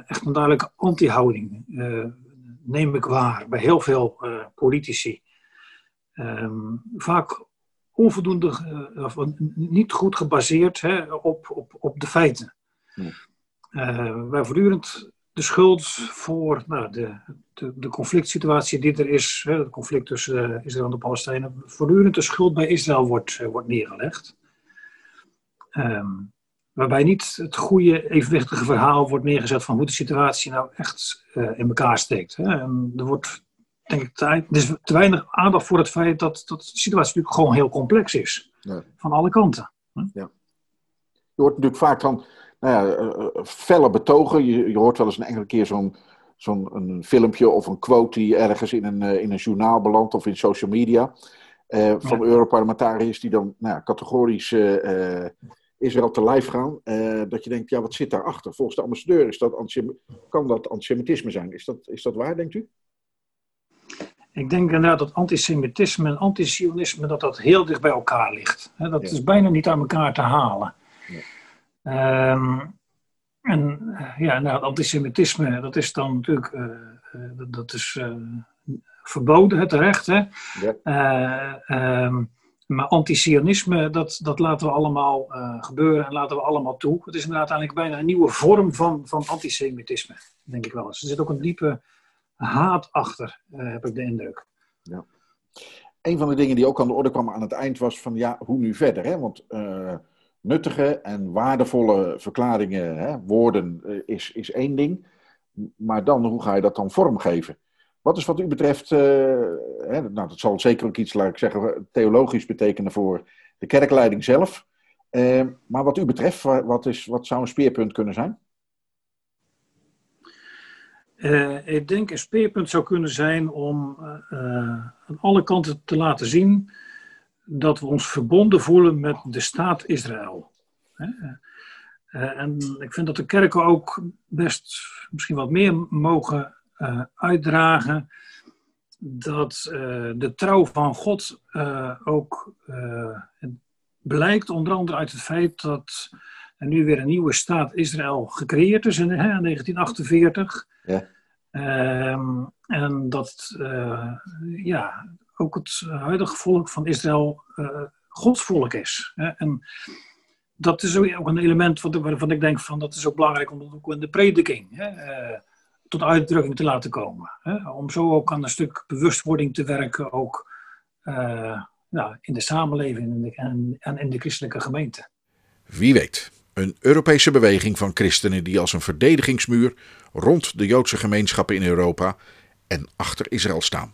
echt een duidelijke anti-houding, neem ik waar, bij heel veel politici. Um, vaak onvoldoende, uh, of niet goed gebaseerd hè, op, op, op de feiten. Uh, wij voortdurend de schuld voor nou, de, de, de conflict situatie die er is, hè, het conflict tussen uh, Israël en de Palestijnen, voortdurend de schuld bij Israël wordt, wordt neergelegd. Um, waarbij niet het goede, evenwichtige verhaal wordt neergezet van hoe de situatie nou echt in elkaar steekt. Hè. En er wordt denk ik, er is te weinig aandacht voor het feit dat, dat de situatie natuurlijk gewoon heel complex is. Ja. Van alle kanten. Ja. Je hoort natuurlijk vaak van nou ja, uh, felle betogen. Je, je hoort wel eens een enkele keer zo'n zo'n een filmpje of een quote die ergens in een, uh, in een journaal belandt of in social media. Van ja. Europarlementariërs die dan nou ja, categorisch Israël te lijf gaan. dat je denkt, ja, wat zit daarachter? Volgens de ambassadeur is dat kan dat antisemitisme zijn. Is dat, is dat waar, denkt u? Ik denk inderdaad dat antisemitisme en antisionisme dat dat heel dicht bij elkaar ligt. dat ja. is bijna niet aan elkaar te halen. Ja. Um, en ja, nou, antisemitisme, dat is dan natuurlijk uh, uh, dat is, uh, verboden, het terecht. Hè? Ja. Um, maar antisionisme, dat, dat laten we allemaal gebeuren en laten we allemaal toe. Het is inderdaad eigenlijk bijna een nieuwe vorm van, van antisemitisme, denk ik wel eens. Er zit ook een diepe haat achter, uh, heb ik de indruk. Ja. Een van de dingen die ook aan de orde kwam aan het eind was van ja, hoe nu verder? Hè? Want uh, nuttige en waardevolle verklaringen, hè, woorden, uh, is, is één ding. Maar dan, hoe ga je dat dan vormgeven? Wat is wat u betreft, hè, nou dat zal zeker ook iets, laat ik zeggen, theologisch betekenen voor de kerkleiding zelf. maar wat u betreft, wat, is, wat zou een speerpunt kunnen zijn? Uh, ik denk een speerpunt zou kunnen zijn om uh, aan alle kanten te laten zien dat we ons verbonden voelen met de staat Israël. En ik vind dat de kerken ook best misschien wat meer mogen uitdragen dat de trouw van God ook blijkt onder andere uit het feit dat er nu weer een nieuwe staat Israël gecreëerd is in, hè, in 1948. Ja. Um, en dat uh, ja, ook het huidige volk van Israël uh, Gods volk is. Hè? En dat is ook een element waarvan ik denk van dat is ook belangrijk om dat ook in de prediking hè, uh, tot uitdrukking te laten komen. Hè? Om zo ook aan een stuk bewustwording te werken, ook nou, in de samenleving en, en in de christelijke gemeente. Wie weet. Een Europese beweging van christenen die als een verdedigingsmuur rond de Joodse gemeenschappen in Europa en achter Israël staan.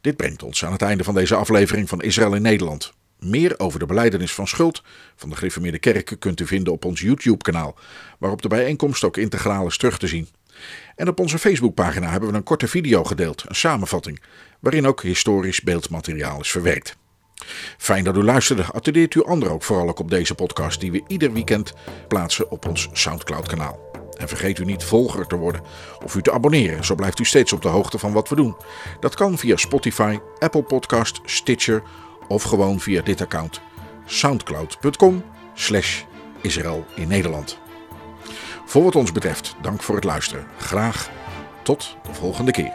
Dit brengt ons aan het einde van deze aflevering van Israël in Nederland. Meer over de beleidenis van schuld van de gereformeerde kerken kunt u vinden op ons YouTube-kanaal, waarop de bijeenkomst ook integraal is terug te zien. En op onze Facebookpagina hebben we een korte video gedeeld, een samenvatting, waarin ook historisch beeldmateriaal is verwerkt. Fijn dat u luisterde. Attendeert u anderen ook vooral ook op deze podcast die we ieder weekend plaatsen op ons Soundcloud-kanaal. En vergeet u niet volger te worden of u te abonneren, zo blijft u steeds op de hoogte van wat we doen. Dat kan via Spotify, Apple Podcast, Stitcher of gewoon via dit account soundcloud.com slash in Nederland. Voor wat ons betreft, dank voor het luisteren. Graag tot de volgende keer.